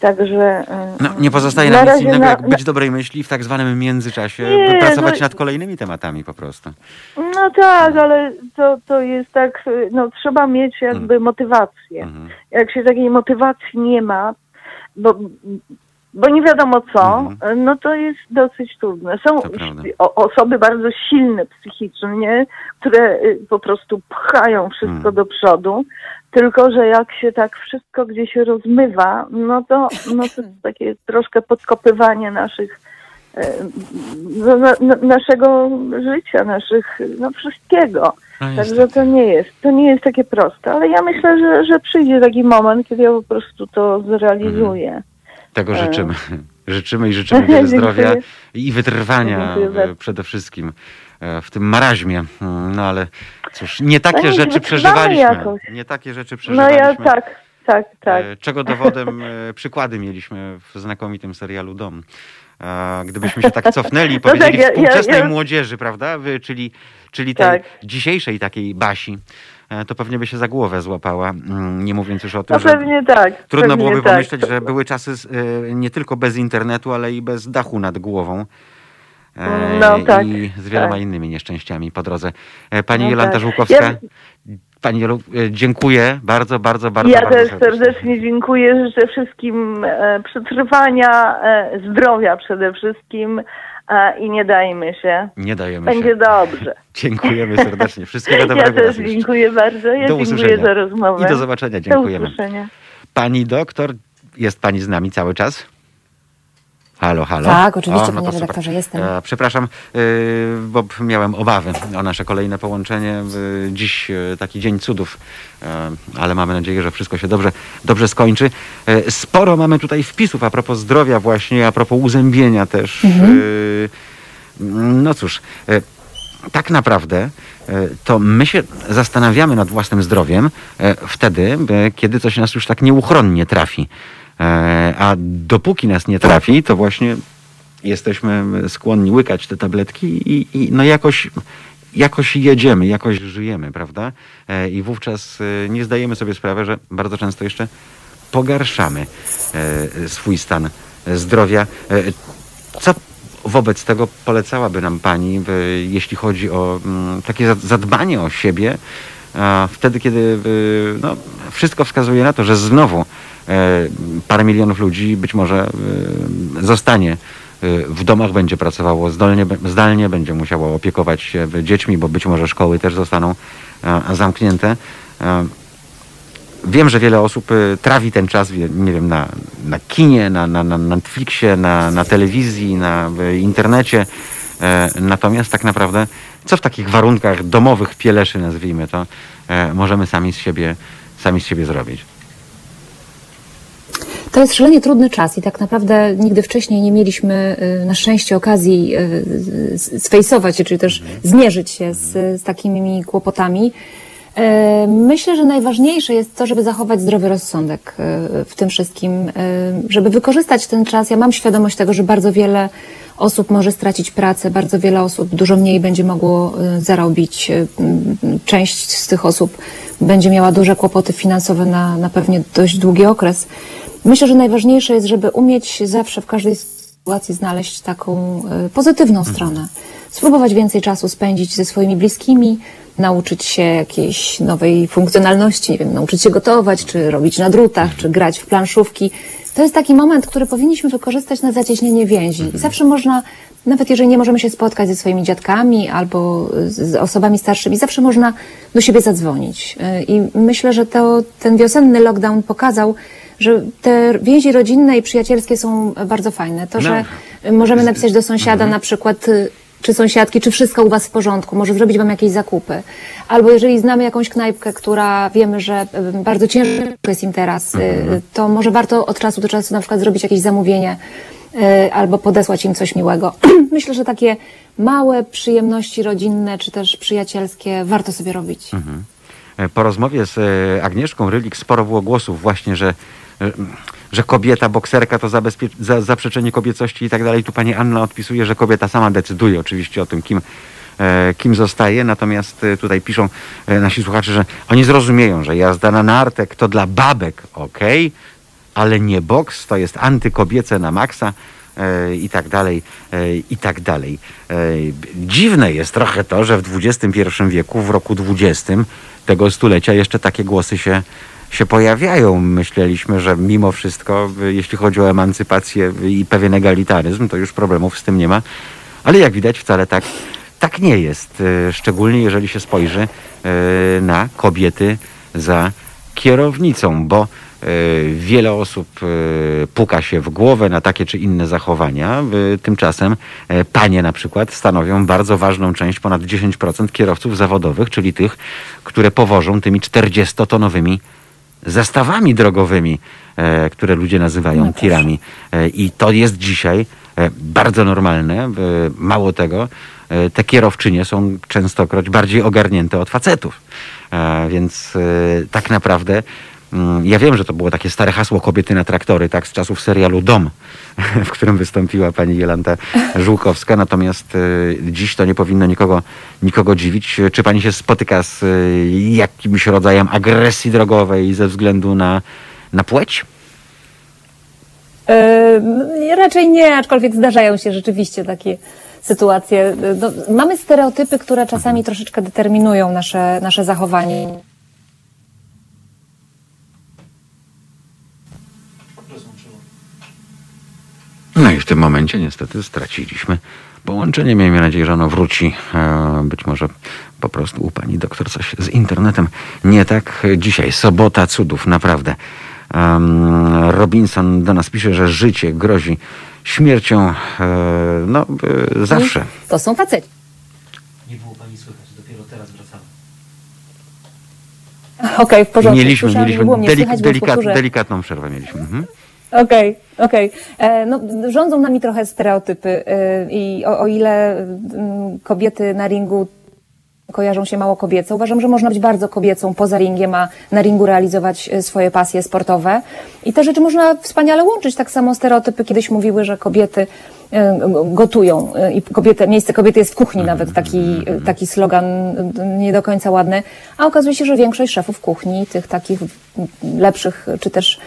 Także y, No, nie pozostaje na nam nic innego, na- jak być dobrej myśli w tak zwanym międzyczasie Nie, pracować no- nad kolejnymi tematami po prostu. No tak, ale to, to jest tak, y, no trzeba mieć jakby motywację. Mhm. Jak się takiej motywacji nie ma, bo, bo nie wiadomo co, Mhm. no to jest dosyć trudne. Są osoby bardzo silne psychicznie, które y, po prostu pchają wszystko Mhm. do przodu, tylko że jak się tak wszystko gdzieś rozmywa, no to, no to jest takie troszkę podkopywanie naszych e, no, na, na, naszego życia, naszych, no wszystkiego. No Także niestety. to nie jest, to nie jest takie proste, ale ja myślę, że, że przyjdzie taki moment, kiedy ja po prostu to zrealizuję. Tego E, życzymy. Życzymy i życzymy wiele zdrowia i wytrwania e, przede wszystkim e, w tym maraźmie. Mm, No ale cóż, nie takie No rzeczy przeżywaliśmy. jakoś. Nie takie rzeczy No przeżywaliśmy. ja tak, tak, tak. Czego dowodem przykłady mieliśmy w znakomitym serialu Dom. Gdybyśmy się tak cofnęli i No tak, powiedzieli ja- ja- współczesnej ja- młodzieży, prawda? Czyli, czyli tej Tak. dzisiejszej takiej Basi, to pewnie by się za głowę złapała. Mm, Nie mówiąc już o tym, No że pewnie tak. trudno pewnie byłoby tak. pomyśleć, że były czasy e, nie tylko bez internetu, ale i bez dachu nad głową. E, No tak, I z wieloma tak. innymi nieszczęściami po drodze. E, Pani No Jolanta tak. Żółkowska, Ja- Pani Jolu, e, dziękuję bardzo, bardzo, bardzo. Ja bardzo też serdecznie dziękuję. Życzę wszystkim e, przetrwania, e, zdrowia przede wszystkim e, i nie dajmy się. Nie dajemy Będzie się. dobrze. Dziękujemy serdecznie. Wszystkiego Ja dobrego. też raz jeszcze. dziękuję bardzo. Ja Do dziękuję usłyszenia. za rozmowę. I do zobaczenia. Do Dziękujemy. usłyszenia. Pani doktor, jest pani z nami cały czas? Halo, halo. Tak, oczywiście, no panie redaktorze, jestem. E, przepraszam, e, bo miałem obawy o nasze kolejne połączenie. E, dziś e, taki dzień cudów, ale mamy nadzieję, że wszystko się dobrze, dobrze skończy. E, sporo mamy tutaj wpisów a propos zdrowia właśnie, a propos uzębienia też. Mhm. No cóż, tak naprawdę to my się zastanawiamy nad własnym zdrowiem wtedy, kiedy coś nas już tak nieuchronnie trafi. E, A dopóki nas nie trafi, to właśnie jesteśmy skłonni łykać te tabletki i, i no jakoś, jakoś jedziemy, jakoś żyjemy, prawda? E, I wówczas e, nie zdajemy sobie sprawy, że bardzo często jeszcze pogarszamy swój stan zdrowia. Co wobec tego polecałaby nam Pani, jeśli chodzi o mm, takie za- zadbanie o siebie, wtedy, kiedy no, wszystko wskazuje na to, że znowu parę milionów ludzi być może e, zostanie e, w domach, będzie pracowało zdalnie, zdalnie będzie musiało opiekować się dziećmi, bo być może szkoły też zostaną e, zamknięte. E, Wiem, że wiele osób trawi ten czas, nie wiem, na, na kinie, na, na, na Netflixie, na, na telewizji, na internecie. E, natomiast tak naprawdę, co w takich warunkach domowych pieleszy, nazwijmy to, e, możemy sami z siebie, sami z siebie zrobić? To jest szalenie trudny czas i tak naprawdę nigdy wcześniej nie mieliśmy y, na szczęście okazji y, s- sfejsować się, czyli też zmierzyć się z, z takimi kłopotami. Myślę, że najważniejsze jest to, żeby zachować zdrowy rozsądek w tym wszystkim, żeby wykorzystać ten czas. Ja mam świadomość tego, że bardzo wiele osób może stracić pracę, bardzo wiele osób dużo mniej będzie mogło zarobić. Część z tych osób będzie miała duże kłopoty finansowe na, na pewnie dość długi okres. Myślę, że najważniejsze jest, żeby umieć zawsze w każdej sytuacji znaleźć taką e, pozytywną stronę. Spróbować więcej czasu spędzić ze swoimi bliskimi, nauczyć się jakiejś nowej funkcjonalności, nie wiem, nauczyć się gotować, czy robić na drutach, czy grać w planszówki. To jest taki moment, który powinniśmy wykorzystać na zacieśnienie więzi. I zawsze można, nawet jeżeli nie możemy się spotkać ze swoimi dziadkami albo z osobami starszymi, zawsze można do siebie zadzwonić. Y, I myślę, że to, ten wiosenny lockdown pokazał, że te więzi rodzinne i przyjacielskie są bardzo fajne. To, No. że możemy napisać do sąsiada na przykład, y, czy sąsiadki, czy wszystko u was w porządku, może zrobić wam jakieś zakupy. Albo jeżeli znamy jakąś knajpkę, która wiemy, że y, bardzo ciężko jest im teraz, y, to może warto od czasu do czasu na przykład zrobić jakieś zamówienie albo podesłać im coś miłego. Myślę, że takie małe przyjemności rodzinne, czy też przyjacielskie warto sobie robić. E, Po rozmowie z e, Agnieszką Rylik sporo było głosów właśnie, że, że kobieta, bokserka to za, zaprzeczenie kobiecości i tak dalej. Tu pani Anna odpisuje, że kobieta sama decyduje oczywiście o tym, kim, e, kim zostaje. Natomiast e, tutaj piszą e, nasi słuchacze, że oni zrozumieją, że jazda na nartek to dla babek okej, ale nie boks, to jest antykobiece na maksa i tak dalej, i tak dalej. Dziwne jest trochę to, że w XXI wieku, w roku XX tego stulecia jeszcze takie głosy się, się pojawiają. Myśleliśmy, że mimo wszystko, jeśli chodzi o emancypację i pewien egalitaryzm, to już problemów z tym nie ma. Ale jak widać wcale tak, tak nie jest. E, Szczególnie jeżeli się spojrzy e, na kobiety za kierownicą, bo e, wiele osób puka się w głowę na takie czy inne zachowania. Tymczasem panie na przykład stanowią bardzo ważną część, ponad 10% kierowców zawodowych, czyli tych, które powożą tymi 40-tonowymi zestawami drogowymi, e, które ludzie nazywają No tirami. E, I to jest dzisiaj e, bardzo normalne. Mało tego, te kierowczynie są częstokroć bardziej ogarnięte od facetów. Więc tak naprawdę ja wiem, że to było takie stare hasło kobiety na traktory, tak, z czasów serialu Dom, w którym wystąpiła pani Jolanta Żółkowska. Natomiast e, dziś to nie powinno nikogo, nikogo dziwić. Czy pani się spotyka z e, jakimś rodzajem agresji drogowej ze względu na, na płeć? Yy, raczej nie, aczkolwiek zdarzają się rzeczywiście takie sytuacje. No, mamy stereotypy, które czasami troszeczkę determinują nasze, nasze zachowanie. No i w tym momencie niestety straciliśmy połączenie. Miejmy nadzieję, że ono wróci. E, Być może po prostu u pani doktor coś z internetem nie tak. Dzisiaj sobota cudów, naprawdę. Robinson do nas pisze, że życie grozi śmiercią e, no, e, zawsze. To są faceci. Nie było pani słychać, dopiero teraz wracamy. Okej, w porządku. Mieliśmy, Słyszałam, mieliśmy delik, słychać, delikat, delikatną przerwę mieliśmy. Mhm. Okej, okej. E, No, rządzą nami trochę stereotypy e, i o, o ile mm, kobiety na ringu kojarzą się mało kobieco, uważam, że można być bardzo kobiecą poza ringiem, a na ringu realizować e, swoje pasje sportowe. I te rzeczy można wspaniale łączyć. Tak samo stereotypy kiedyś mówiły, że kobiety gotują i kobiety, miejsce kobiety jest w kuchni, nawet taki, taki slogan nie do końca ładny. A okazuje się, że większość szefów kuchni, tych takich lepszych, czy też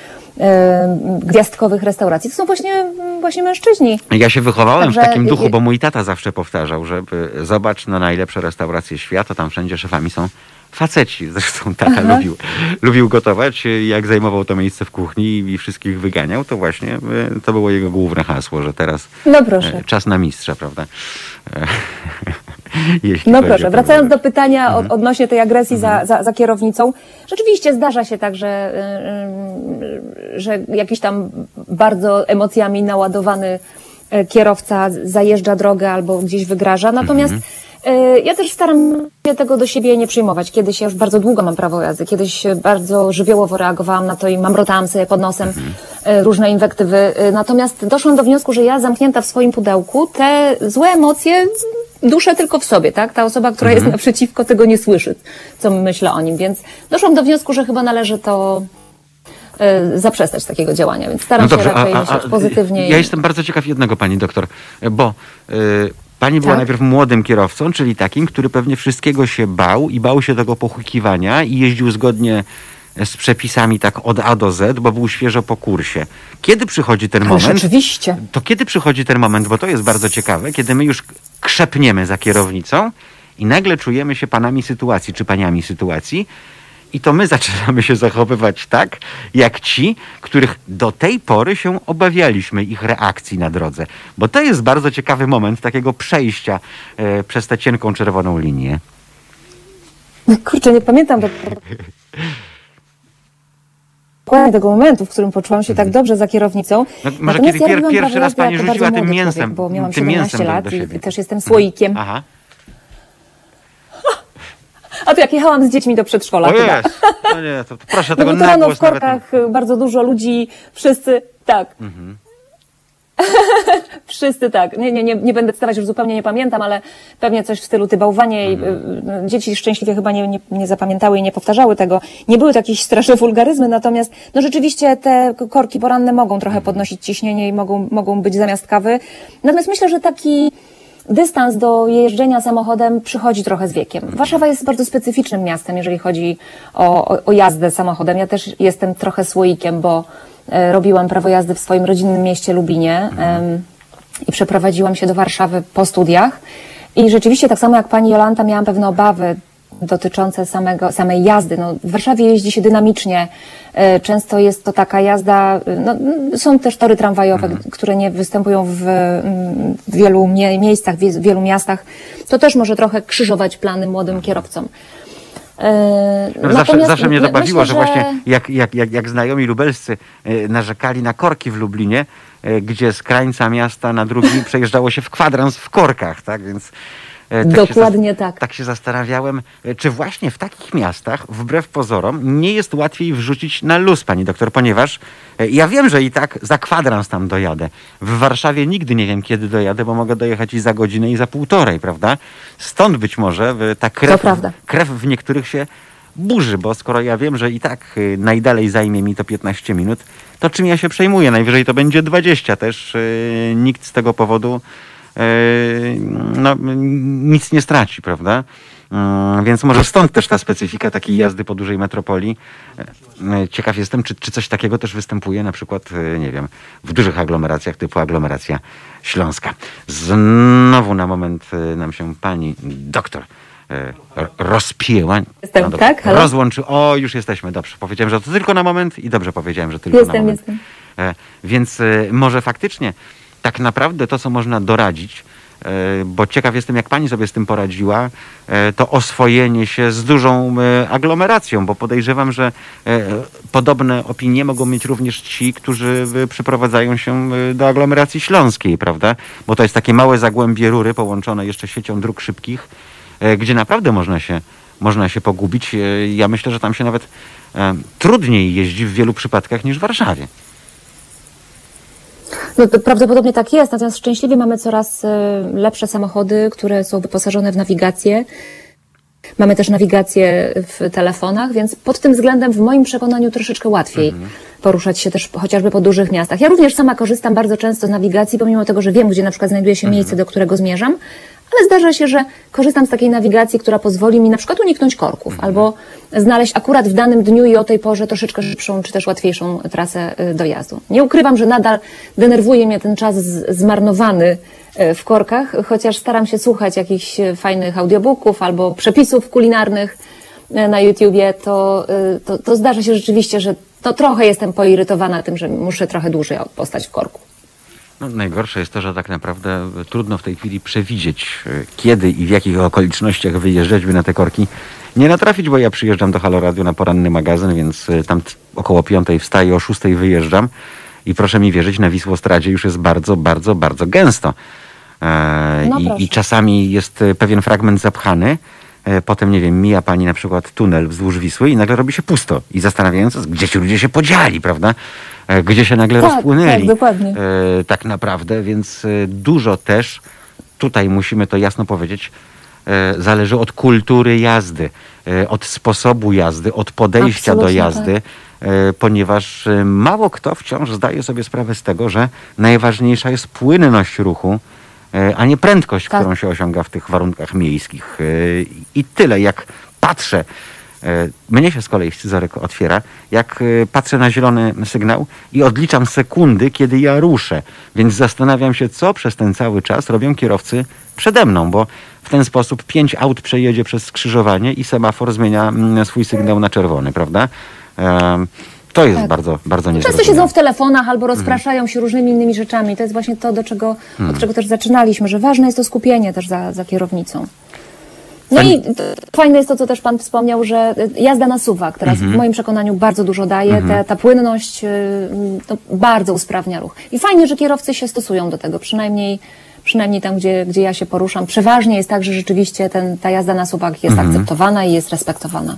gwiazdkowych restauracji, to są właśnie, właśnie mężczyźni. Ja się wychowałem w Także- takim duchu, bo mój tata zawsze powtarzał, że zobacz na najlepsze restauracje świata, tam wszędzie szefami są faceci. Zresztą tata lubił, lubił gotować. Jak zajmował to miejsce w kuchni i wszystkich wyganiał, to właśnie y, to było jego główne hasło, że teraz No e, czas na mistrza, prawda? E, No proszę, wracając do pytania Mhm. od, odnośnie tej agresji za, za, za kierownicą. Rzeczywiście zdarza się tak, że, y, y, że jakiś tam bardzo emocjami naładowany y, kierowca zajeżdża drogę albo gdzieś wygraża. Natomiast Mhm. y, ja też staram się tego do siebie nie przyjmować. Kiedyś ja już bardzo długo mam prawo jazdy, kiedyś bardzo żywiołowo reagowałam na to i mamrotałam sobie pod nosem Mhm. y, różne inwektywy. Natomiast doszłam do wniosku, że ja zamknięta w swoim pudełku te złe emocje duszę tylko w sobie, tak? Ta osoba, która jest naprzeciwko, tego nie słyszy, co myślę o nim. Więc doszłam do wniosku, że chyba należy to y, zaprzestać takiego działania, więc staram No dobrze, się raczej myśleć pozytywnie. ja jestem bardzo ciekaw jednego, pani doktor, bo y, pani była Tak. najpierw młodym kierowcą, czyli takim, który pewnie wszystkiego się bał i bał się tego pochukiwania i jeździł zgodnie z przepisami tak od A do Z, bo był świeżo po kursie. Kiedy przychodzi ten moment? oczywiście. To kiedy przychodzi ten moment, bo to jest bardzo ciekawe, kiedy my już krzepniemy za kierownicą i nagle czujemy się panami sytuacji czy paniami sytuacji i to my zaczynamy się zachowywać tak, jak ci, których do tej pory się obawialiśmy ich reakcji na drodze. Bo to jest bardzo ciekawy moment takiego przejścia e, przez tę cienką czerwoną linię. No Kurczę, nie pamiętam do... dokładnie tego momentu, w którym poczułam się tak dobrze za kierownicą. No, może Natomiast kiedy pier- robiłam pierwszy raz pani rzuciła tym mięsem, człowiek, bo miałam tym 17 mięsem do- lat i siebie. też jestem słoikiem. Aha. A to jak jechałam z dziećmi do przedszkola O chyba. jest. No nie, to, to proszę No tego to na w głos nawet nie- korkach bardzo dużo ludzi, wszyscy, tak. Mhm. wszyscy tak. Nie, nie, nie, nie będę wstawać, już zupełnie nie pamiętam, ale pewnie coś w stylu ty bałwanie. i, Mhm. y, y, Dzieci szczęśliwie chyba nie, nie, nie zapamiętały i nie powtarzały tego. Nie były to jakieś straszne wulgaryzmy, natomiast no rzeczywiście te korki poranne mogą trochę podnosić ciśnienie i mogą, mogą być zamiast kawy. Natomiast myślę, że taki dystans do jeżdżenia samochodem przychodzi trochę z wiekiem. Warszawa jest bardzo specyficznym miastem, jeżeli chodzi o, o, o jazdę samochodem. Ja też jestem trochę słoikiem, bo e, robiłam prawo jazdy w swoim rodzinnym mieście Lubinie em, i przeprowadziłam się do Warszawy po studiach. I rzeczywiście, tak samo jak pani Jolanta, miałam pewne obawy dotyczące samego, samej jazdy. No, w Warszawie jeździ się dynamicznie. E, Często jest to taka jazda, e, no, są też tory tramwajowe, które nie występują w, w wielu mie- miejscach, w wielu miastach. To też może trochę krzyżować plany młodym kierowcom. E, No, zawsze, zawsze mnie to bawiło, myślę, że właśnie jak, jak, jak, jak znajomi lubelscy narzekali na korki w Lublinie, gdzie z krańca miasta na drugi przejeżdżało się w kwadrans w korkach, tak? Więc tak się Dokładnie tak. Tak się zastanawiałem, e, czy właśnie w takich miastach, wbrew pozorom, nie jest łatwiej wrzucić na luz, pani doktor, ponieważ e, ja wiem, że i tak za kwadrans tam dojadę. W Warszawie nigdy nie wiem, kiedy dojadę, bo mogę dojechać i za godzinę, i za półtorej, prawda? Stąd być może e, ta krew, krew w niektórych się burzy, bo skoro ja wiem, że i tak najdalej zajmie mi to 15 minut, to czym ja się przejmuję? Najwyżej to będzie 20 też. nikt z tego powodu no, m, nic nie straci, prawda? Mm, Więc może stąd też ta specyfika takiej jazdy po dużej metropolii. E, Ciekaw jestem, czy, czy coś takiego też występuje na przykład, nie wiem, w dużych aglomeracjach typu aglomeracja śląska. Znowu na moment nam się pani doktor ro- rozpięła. Jestem, dobrze. tak? Halo? Rozłączy. O, już jesteśmy, dobrze. Powiedziałem, że to tylko na moment i dobrze powiedziałem, że tylko na Jestem, moment. jestem. Więc może faktycznie tak naprawdę to, co można doradzić, e, bo ciekaw jestem, jak pani sobie z tym poradziła, e, to oswojenie się z dużą e, aglomeracją, bo podejrzewam, że podobne opinie mogą mieć również ci, którzy przyprowadzają się do aglomeracji śląskiej, prawda? Bo to jest takie małe zagłębie rury połączone jeszcze siecią dróg szybkich, gdzie naprawdę można się, można się pogubić. Ja myślę, że tam się nawet trudniej jeździ w wielu przypadkach niż w Warszawie. No, prawdopodobnie tak jest, natomiast szczęśliwie mamy coraz e, lepsze samochody, które są wyposażone w nawigację. Mamy też nawigację w telefonach, więc pod tym względem w moim przekonaniu troszeczkę łatwiej poruszać się też chociażby po dużych miastach. Ja również sama korzystam bardzo często z nawigacji, pomimo tego, że wiem, gdzie na przykład znajduje się miejsce, do którego zmierzam, ale zdarza się, że korzystam z takiej nawigacji, która pozwoli mi na przykład uniknąć korków albo znaleźć akurat w danym dniu i o tej porze troszeczkę szybszą czy też łatwiejszą trasę y, dojazdu. Nie ukrywam, że nadal denerwuje mnie ten czas zmarnowany y, w korkach, chociaż staram się słuchać jakichś y, fajnych audiobooków albo przepisów kulinarnych na YouTubie, to, to, to zdarza się rzeczywiście, że to trochę jestem poirytowana tym, że muszę trochę dłużej postać w korku. No, najgorsze jest to, że tak naprawdę trudno w tej chwili przewidzieć, e, kiedy i w jakich okolicznościach wyjeżdżać, by na te korki nie natrafić, bo ja przyjeżdżam do Halo Radio na poranny magazyn, więc e, tam około piątej wstaję, o szóstej wyjeżdżam i proszę mi wierzyć, na Wisłostradzie już jest bardzo, bardzo, bardzo gęsto. E, No i. I czasami jest e, pewien fragment zapchany, e, potem, nie wiem, mija pani na przykład tunel wzdłuż Wisły i nagle robi się pusto. I zastanawiając, się, gdzie ci ludzie się podzieli, prawda? E, Gdzie się nagle Tak, rozpłynęli. tak, dokładnie. E, tak naprawdę, więc e, dużo też, tutaj musimy to jasno powiedzieć, e, zależy od kultury jazdy, e, od sposobu jazdy, od podejścia do Absolutnie jazdy, e, ponieważ e, mało kto wciąż zdaje sobie sprawę z tego, że najważniejsza jest płynność ruchu, e, a nie prędkość, Tak. którą się osiąga w tych warunkach miejskich. E, I tyle, jak patrzę, e, mnie się z kolei scyzoryk otwiera, jak e, patrzę na zielony sygnał i odliczam sekundy, kiedy ja ruszę. Więc zastanawiam się, co przez ten cały czas robią kierowcy przede mną, bo w ten sposób pięć aut przejedzie przez skrzyżowanie i semafor zmienia mm, swój sygnał na czerwony, prawda? To jest Tak. bardzo, bardzo Często niezrozumiałe. siedzą w telefonach albo rozpraszają się różnymi innymi rzeczami. To jest właśnie to, do czego, od czego też zaczynaliśmy, że ważne jest to skupienie też za, za kierownicą. No Pani- i fajne jest to, co też Pan wspomniał, że y, jazda na suwak teraz w moim przekonaniu bardzo dużo daje. Te, ta płynność y, to bardzo usprawnia ruch. I fajnie, że kierowcy się stosują do tego, przynajmniej, przynajmniej tam, gdzie, gdzie ja się poruszam. Przeważnie jest tak, że rzeczywiście ten, ta jazda na suwak jest akceptowana i jest respektowana.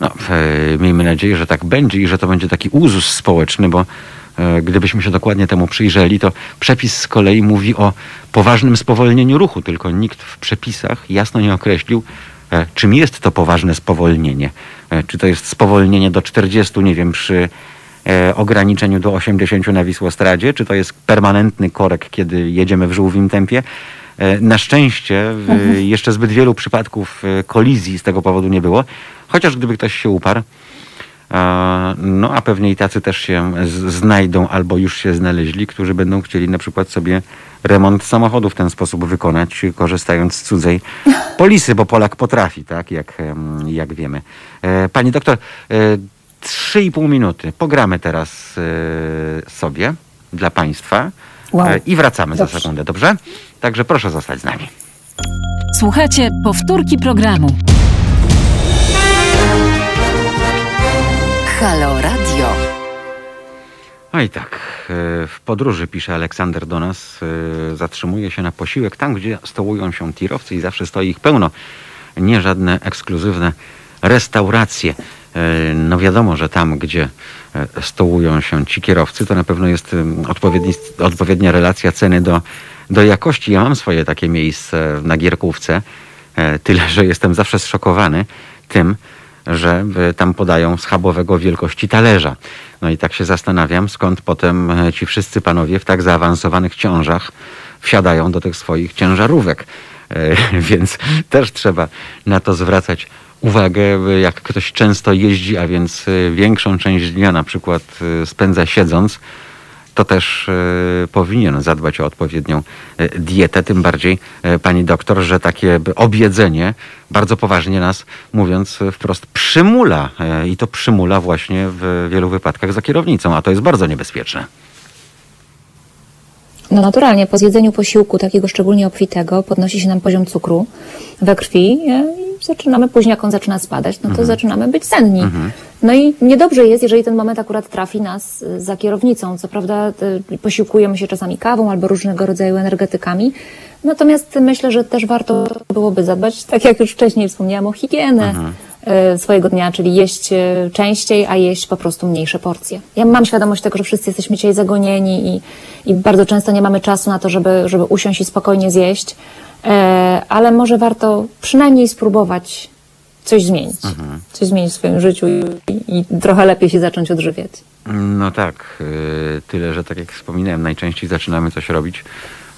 No, e, miejmy nadzieję, że tak będzie i że to będzie taki uzus społeczny, bo e, gdybyśmy się dokładnie temu przyjrzeli, to przepis z kolei mówi o poważnym spowolnieniu ruchu, tylko nikt w przepisach jasno nie określił, e, czym jest to poważne spowolnienie. Czy to jest spowolnienie do 40, nie wiem, przy ograniczeniu do 80 na Wisłostradzie, czy to jest permanentny korek, kiedy jedziemy w żółwim tempie. E, Na szczęście w, jeszcze zbyt wielu przypadków e, kolizji z tego powodu nie było, chociaż gdyby ktoś się uparł, no a pewnie i tacy też się znajdą albo już się znaleźli, którzy będą chcieli na przykład sobie remont samochodu w ten sposób wykonać, korzystając z cudzej polisy, bo Polak potrafi, tak, jak, jak wiemy. E, Pani doktor, e, trzy i pół minuty. Pogramy teraz sobie dla Państwa Wow. e, i wracamy Dobrze. za sekundę, dobrze? Także proszę zostać z nami. Słuchajcie powtórki programu. Halo Radio. No i tak, e, w podróży, pisze Aleksander do nas, e, zatrzymuje się na posiłek tam, gdzie stołują się tirowcy i zawsze stoi ich pełno. Nie żadne ekskluzywne restauracje. E, No wiadomo, że tam, gdzie e, stołują się ci kierowcy, to na pewno jest odpowiednia relacja ceny do, do jakości. Ja mam swoje takie miejsce na Gierkówce, e, tyle, że jestem zawsze zszokowany tym, że tam podają schabowego wielkości talerza. No i tak się zastanawiam, skąd potem ci wszyscy panowie w tak zaawansowanych ciążach wsiadają do tych swoich ciężarówek. Więc też trzeba na to zwracać uwagę, e, jak ktoś często jeździ, a więc e, większą część dnia na przykład e, spędza siedząc, to też powinien zadbać o odpowiednią dietę. Tym bardziej, pani doktor, że takie objedzenie bardzo poważnie nas, mówiąc wprost, przymula. I to przymula właśnie w wielu wypadkach za kierownicą, a to jest bardzo niebezpieczne. No naturalnie, po zjedzeniu posiłku takiego szczególnie obfitego podnosi się nam poziom cukru we krwi zaczynamy, później jak on zaczyna spadać, no to zaczynamy być senni. No i niedobrze jest, jeżeli ten moment akurat trafi nas e, za kierownicą. Co prawda e, posiłkujemy się czasami kawą albo różnego rodzaju energetykami, natomiast myślę, że też warto byłoby zadbać, tak jak już wcześniej wspomniałam, o higienę e, swojego dnia, czyli jeść częściej, a jeść po prostu mniejsze porcje. Ja mam świadomość tego, że wszyscy jesteśmy dzisiaj zagonieni i, i bardzo często nie mamy czasu na to, żeby, żeby usiąść i spokojnie zjeść, e, ale może warto przynajmniej spróbować coś zmienić. Coś zmienić w swoim życiu i, i, trochę lepiej się zacząć odżywiać. No tak, y, tyle, że tak jak wspominałem, najczęściej zaczynamy coś robić,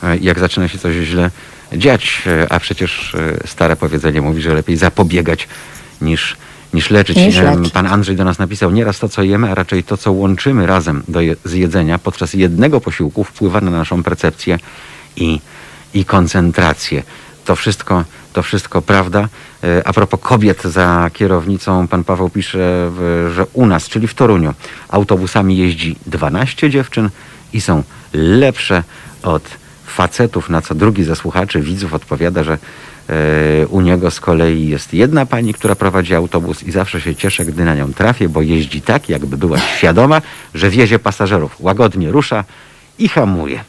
y, jak zaczyna się coś źle dziać, a przecież stare powiedzenie mówi, że lepiej zapobiegać niż, niż leczyć. Niż leczyć. Pan Andrzej do nas napisał, nieraz to, co jemy, a raczej to, co łączymy razem do je, z jedzenia podczas jednego posiłku wpływa na naszą percepcję i, i koncentrację. To wszystko, to wszystko prawda. E, A propos kobiet za kierownicą, pan Paweł pisze, że u nas, czyli w Toruniu, autobusami jeździ 12 dziewczyn i są lepsze od facetów, na co drugi ze słuchaczy, widzów odpowiada, że u niego z kolei jest jedna pani, która prowadzi autobus i zawsze się cieszę, gdy na nią trafię, bo jeździ tak, jakby była świadoma, że wiezie pasażerów. Łagodnie rusza i hamuje.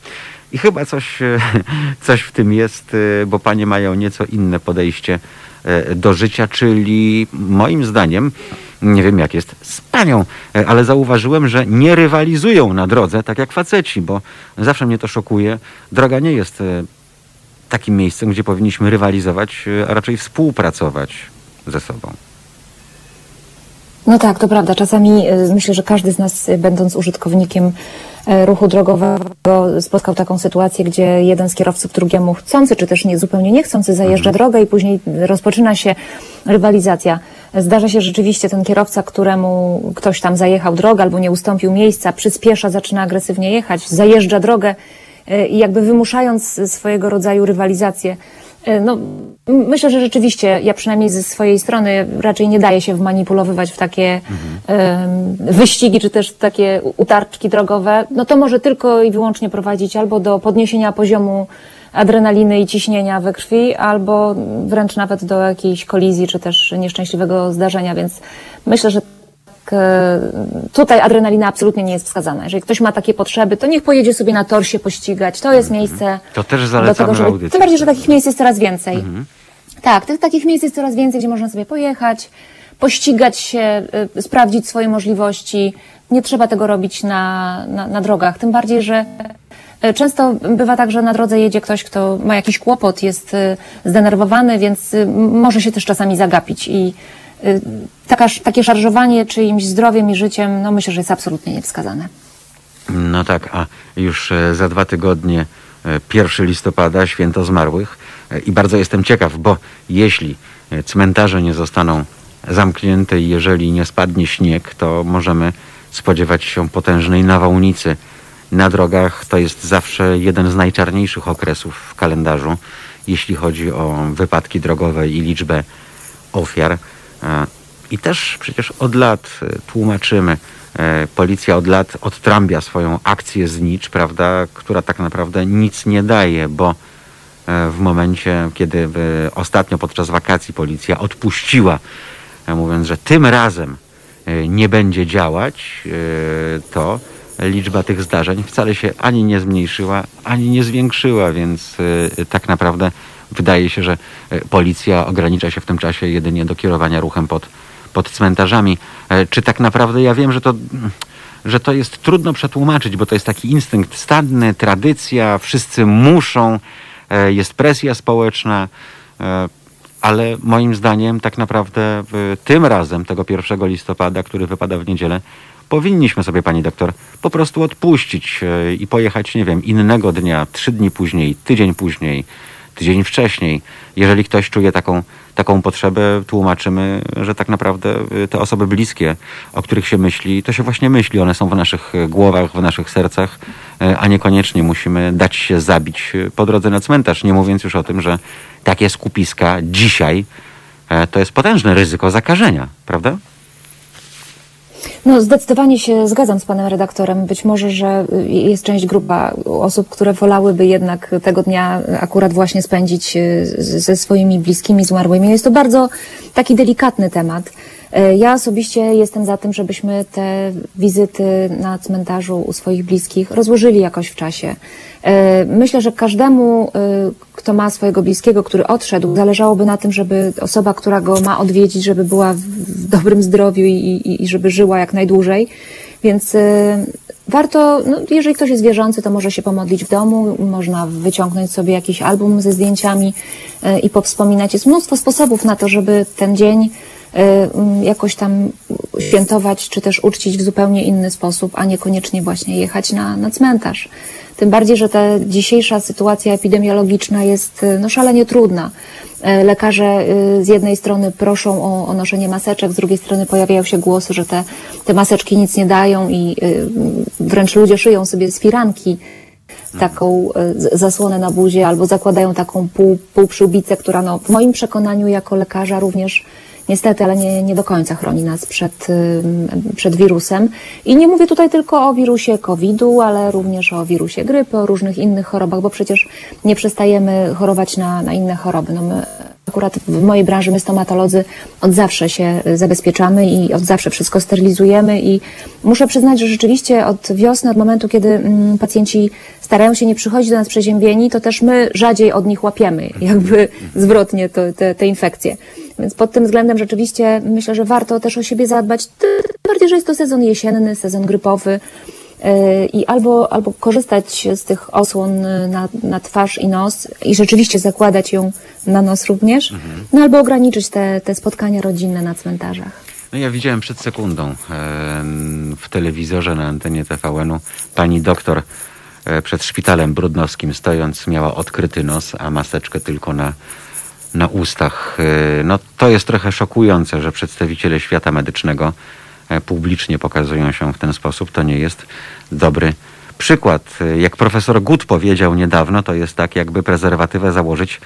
I chyba coś, e, coś w tym jest, e, bo panie mają nieco inne podejście e, do życia, czyli moim zdaniem, nie wiem jak jest z panią, e, ale zauważyłem, że nie rywalizują na drodze tak jak faceci, bo zawsze mnie to szokuje. Droga nie jest e, takim miejscem, gdzie powinniśmy rywalizować, e, a raczej współpracować ze sobą. No tak, to prawda. Czasami e, myślę, że każdy z nas, e, będąc użytkownikiem ruchu drogowego, spotkał taką sytuację, gdzie jeden z kierowców drugiemu chcący, czy też nie, zupełnie niechcący zajeżdża drogę i później rozpoczyna się rywalizacja. Zdarza się rzeczywiście ten kierowca, któremu ktoś tam zajechał drogę albo nie ustąpił miejsca, przyspiesza, zaczyna agresywnie jechać, zajeżdża drogę i jakby wymuszając swojego rodzaju rywalizację. E, No, myślę, że rzeczywiście, ja przynajmniej ze swojej strony raczej nie daję się wmanipulowywać w takie em, wyścigi, czy też takie utarczki drogowe. No to może tylko i wyłącznie prowadzić albo do podniesienia poziomu adrenaliny i ciśnienia we krwi, albo wręcz nawet do jakiejś kolizji, czy też nieszczęśliwego zdarzenia, więc myślę, że tak, e, tutaj adrenalina absolutnie nie jest wskazana. Jeżeli ktoś ma takie potrzeby, to niech pojedzie sobie na tor się pościgać. To jest miejsce To też do tego, żeby... audycję. Tym bardziej, że takich miejsc jest coraz więcej. Tak, tych takich miejsc jest coraz więcej, gdzie można sobie pojechać, pościgać się, y, sprawdzić swoje możliwości. Nie trzeba tego robić na, na, na drogach. Tym bardziej, że y, często bywa tak, że na drodze jedzie ktoś, kto ma jakiś kłopot, jest y, zdenerwowany, więc y, może się też czasami zagapić. I taka, takie szarżowanie czyimś zdrowiem i życiem, no myślę, że jest absolutnie niewskazane. No tak, a już e, za dwa tygodnie, e, 1 listopada, święto zmarłych. E, I bardzo jestem ciekaw, bo jeśli e, cmentarze nie zostaną zamknięte i jeżeli nie spadnie śnieg, to możemy spodziewać się potężnej nawałnicy na drogach. To jest zawsze jeden z najczarniejszych okresów w kalendarzu, jeśli chodzi o wypadki drogowe i liczbę ofiar. I też przecież od lat e, tłumaczymy, e, policja od lat odtrąbia swoją akcję znicz, prawda, która tak naprawdę nic nie daje, bo e, w momencie, kiedy ostatnio podczas wakacji policja odpuściła, mówiąc, że tym razem nie będzie działać, to liczba tych zdarzeń wcale się ani nie zmniejszyła, ani nie zwiększyła, więc tak naprawdę wydaje się, że y, policja ogranicza się w tym czasie jedynie do kierowania ruchem pod, pod cmentarzami. E, Czy tak naprawdę, ja wiem, że to, że to jest trudno przetłumaczyć, bo to jest taki instynkt stadny, tradycja, wszyscy muszą, e, jest presja społeczna, e, ale moim zdaniem tak naprawdę tym razem, tego 1 listopada, który wypada w niedzielę, powinniśmy sobie, pani doktor, po prostu odpuścić e, i pojechać, nie wiem, innego dnia, trzy dni później, tydzień później, tydzień wcześniej. Jeżeli ktoś czuje taką, taką potrzebę, tłumaczymy, że tak naprawdę e, te osoby bliskie, o których się myśli, to się właśnie myśli. One są w naszych e, głowach, w naszych sercach, e, a niekoniecznie musimy dać się zabić po drodze na cmentarz. Nie mówiąc już o tym, że takie skupiska dzisiaj to jest potężne ryzyko zakażenia, prawda? No, zdecydowanie się zgadzam z panem redaktorem. Być może, że y, jest część grupa osób, które wolałyby jednak tego dnia akurat właśnie spędzić y, ze swoimi bliskimi zmarłymi. Jest to bardzo taki delikatny temat. Y, Ja osobiście jestem za tym, żebyśmy te wizyty na cmentarzu u swoich bliskich rozłożyli jakoś w czasie. Y, Myślę, że każdemu, y, kto ma swojego bliskiego, który odszedł, zależałoby na tym, żeby osoba, która go ma odwiedzić, żeby była w- dobrym zdrowiu i, i, i żeby żyła jak najdłużej. Więc warto, no, jeżeli ktoś jest wierzący, to może się pomodlić w domu, można wyciągnąć sobie jakiś album ze zdjęciami i powspominać. Jest mnóstwo sposobów na to, żeby ten dzień jakoś tam świętować, czy też uczcić w zupełnie inny sposób, a niekoniecznie właśnie jechać na, na cmentarz. Tym bardziej, że ta dzisiejsza sytuacja epidemiologiczna jest y, no, szalenie trudna. E, Lekarze z jednej strony proszą o, o noszenie maseczek, z drugiej strony pojawiają się głosy, że te, te maseczki nic nie dają i wręcz ludzie szyją sobie z firanki taką zasłonę na buzie albo zakładają taką pół, półprzybicę, która no, w moim przekonaniu jako lekarza również niestety, ale nie, nie do końca chroni nas przed, przed wirusem. I nie mówię tutaj tylko o wirusie COVID-u, ale również o wirusie grypy, o różnych innych chorobach, bo przecież nie przestajemy chorować na, na inne choroby. No my akurat w mojej branży my stomatolodzy od zawsze się zabezpieczamy i od zawsze wszystko sterylizujemy i muszę przyznać, że rzeczywiście od wiosny, od momentu, kiedy pacjenci starają się nie przychodzić do nas przeziębieni, to też my rzadziej od nich łapiemy, jakby zwrotnie to, te, te infekcje. Więc pod tym względem rzeczywiście myślę, że warto też o siebie zadbać, tym bardziej, że jest to sezon jesienny, sezon grypowy yy, i albo, albo korzystać z tych osłon na, na twarz i nos i rzeczywiście zakładać ją na nos również, no albo ograniczyć te, te spotkania rodzinne na cmentarzach. No ja widziałem przed sekundą e, w telewizorze na antenie TVN-u pani doktor e, przed szpitalem brudnowskim stojąc miała odkryty nos, a maseczkę tylko na, na ustach. E, No to jest trochę szokujące, że przedstawiciele świata medycznego e, publicznie pokazują się w ten sposób. To nie jest dobry przykład. E, Jak profesor Gut powiedział niedawno, to jest tak, jakby prezerwatywę założyć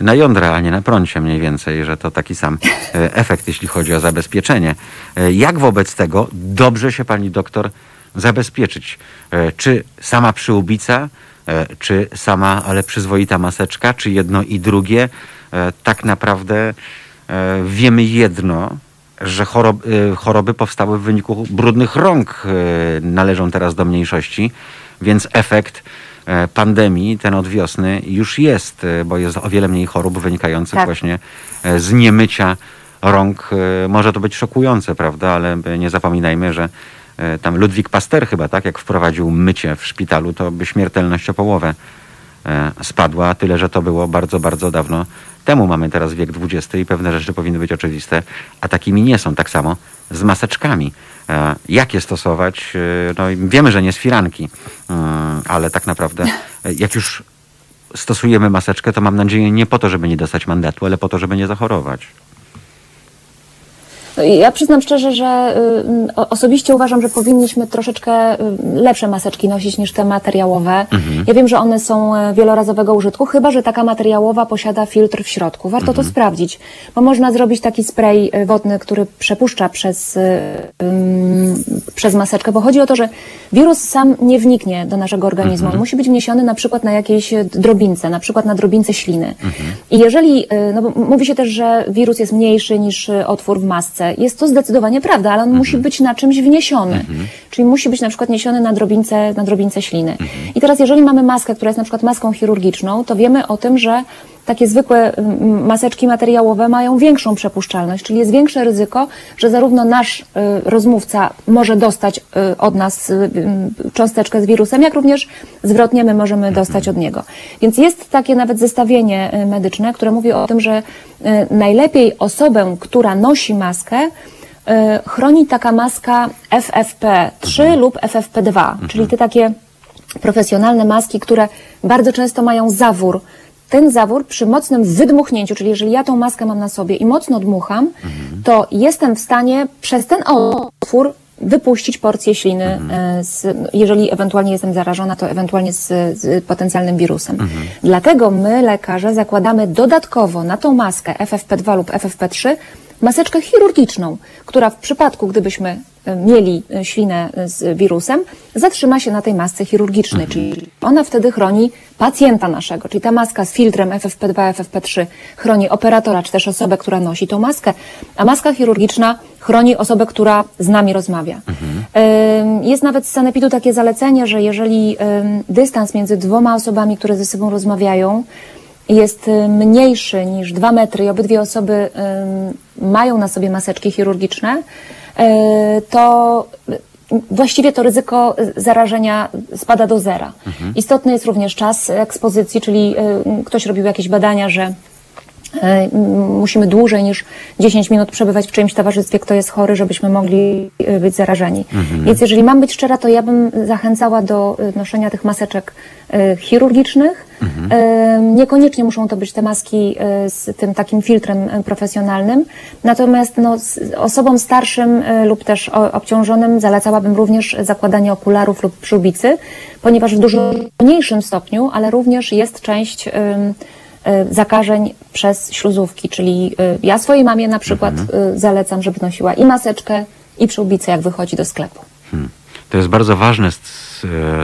na jądra, a nie na prącie mniej więcej, że to taki sam efekt, jeśli chodzi o zabezpieczenie. Jak wobec tego dobrze się pani doktor zabezpieczyć? Czy sama przyłbica, czy sama, ale przyzwoita maseczka, czy jedno i drugie? E, Tak naprawdę e, wiemy jedno, że chorob, e, choroby powstały w wyniku brudnych rąk e, należą teraz do mniejszości, więc efekt e, pandemii, ten od wiosny, już jest, e, bo jest o wiele mniej chorób wynikających Tak. właśnie e, z niemycia rąk. E, Może to być szokujące, prawda, ale e, nie zapominajmy, że e, tam Ludwik Pasteur chyba, tak, jak wprowadził mycie w szpitalu, to by śmiertelność o połowę e, spadła, tyle że to było bardzo, bardzo dawno temu. Mamy teraz wiek XX i pewne rzeczy powinny być oczywiste, a takimi nie są. Tak samo z maseczkami. E, Jak je stosować? E, No, wiemy, że nie z firanki, ale tak naprawdę e, jak już stosujemy maseczkę, to mam nadzieję nie po to, żeby nie dostać mandatu, ale po to, żeby nie zachorować. Ja przyznam szczerze, że y, osobiście uważam, że powinniśmy troszeczkę y, lepsze maseczki nosić niż te materiałowe. Ja wiem, że one są e, wielorazowego użytku, chyba że taka materiałowa posiada filtr w środku. Warto to sprawdzić, bo można zrobić taki spray y, wodny, który przepuszcza przez, ym, przez maseczkę, bo chodzi o to, że wirus sam nie wniknie do naszego organizmu. On musi być wniesiony na przykład na jakiejś drobince, na przykład na drobince śliny. I jeżeli, no bo mówi się też, że wirus jest mniejszy niż otwór w masce, Jest to zdecydowanie prawda, ale on musi być na czymś wniesiony. Czyli musi być na przykład niesiony na drobince, na drobince śliny. I teraz, jeżeli mamy maskę, która jest na przykład maską chirurgiczną, to wiemy o tym, że takie zwykłe mm, maseczki materiałowe mają większą przepuszczalność, czyli jest większe ryzyko, że zarówno nasz y, rozmówca może dostać y, od nas y, cząsteczkę z wirusem, jak również zwrotnie my możemy dostać od niego. Więc jest takie nawet zestawienie medyczne, które mówi o tym, że najlepiej osobę, która nosi maskę, chroni taka maska FFP3 lub FFP2, czyli te takie profesjonalne maski, które bardzo często mają zawór. Ten zawór przy mocnym wydmuchnięciu, czyli jeżeli ja tą maskę mam na sobie i mocno dmucham, to jestem w stanie przez ten otwór wypuścić porcję śliny, e, z, jeżeli ewentualnie jestem zarażona, to ewentualnie z, z potencjalnym wirusem. Dlatego my, lekarze, zakładamy dodatkowo na tą maskę FFP2 lub FFP3 maseczkę chirurgiczną, która w przypadku, gdybyśmy e, mieli e, ślinę e, z wirusem, zatrzyma się na tej masce chirurgicznej, czyli ona wtedy chroni pacjenta naszego, czyli ta maska z filtrem FFP2, FFP3 chroni operatora, czy też osobę, która nosi tą maskę, a maska chirurgiczna chroni osobę, która z nami rozmawia. Ym, Jest nawet z sanepidu takie zalecenie, że jeżeli dystans między dwoma osobami, które ze sobą rozmawiają, jest mniejszy niż 2 metry i obydwie osoby mają na sobie maseczki chirurgiczne, y, to właściwie to ryzyko zarażenia spada do zera. Istotny jest również czas ekspozycji, czyli y, ktoś robił jakieś badania, że musimy dłużej niż 10 minut przebywać w czyimś towarzystwie, kto jest chory, żebyśmy mogli e, być zarażeni. Więc jeżeli mam być szczera, to ja bym zachęcała do e, noszenia tych maseczek e, chirurgicznych. E, Niekoniecznie muszą to być te maski e, z tym takim filtrem e, profesjonalnym. Natomiast no, osobom starszym e, lub też obciążonym zalecałabym również zakładanie okularów lub przyłbicy, ponieważ w dużo mniejszym stopniu, ale również jest część e, zakażeń przez śluzówki, czyli e, ja swojej mamie na przykład e, zalecam, żeby nosiła i maseczkę, i przyłbicę, jak wychodzi do sklepu. Hmm. To jest bardzo ważne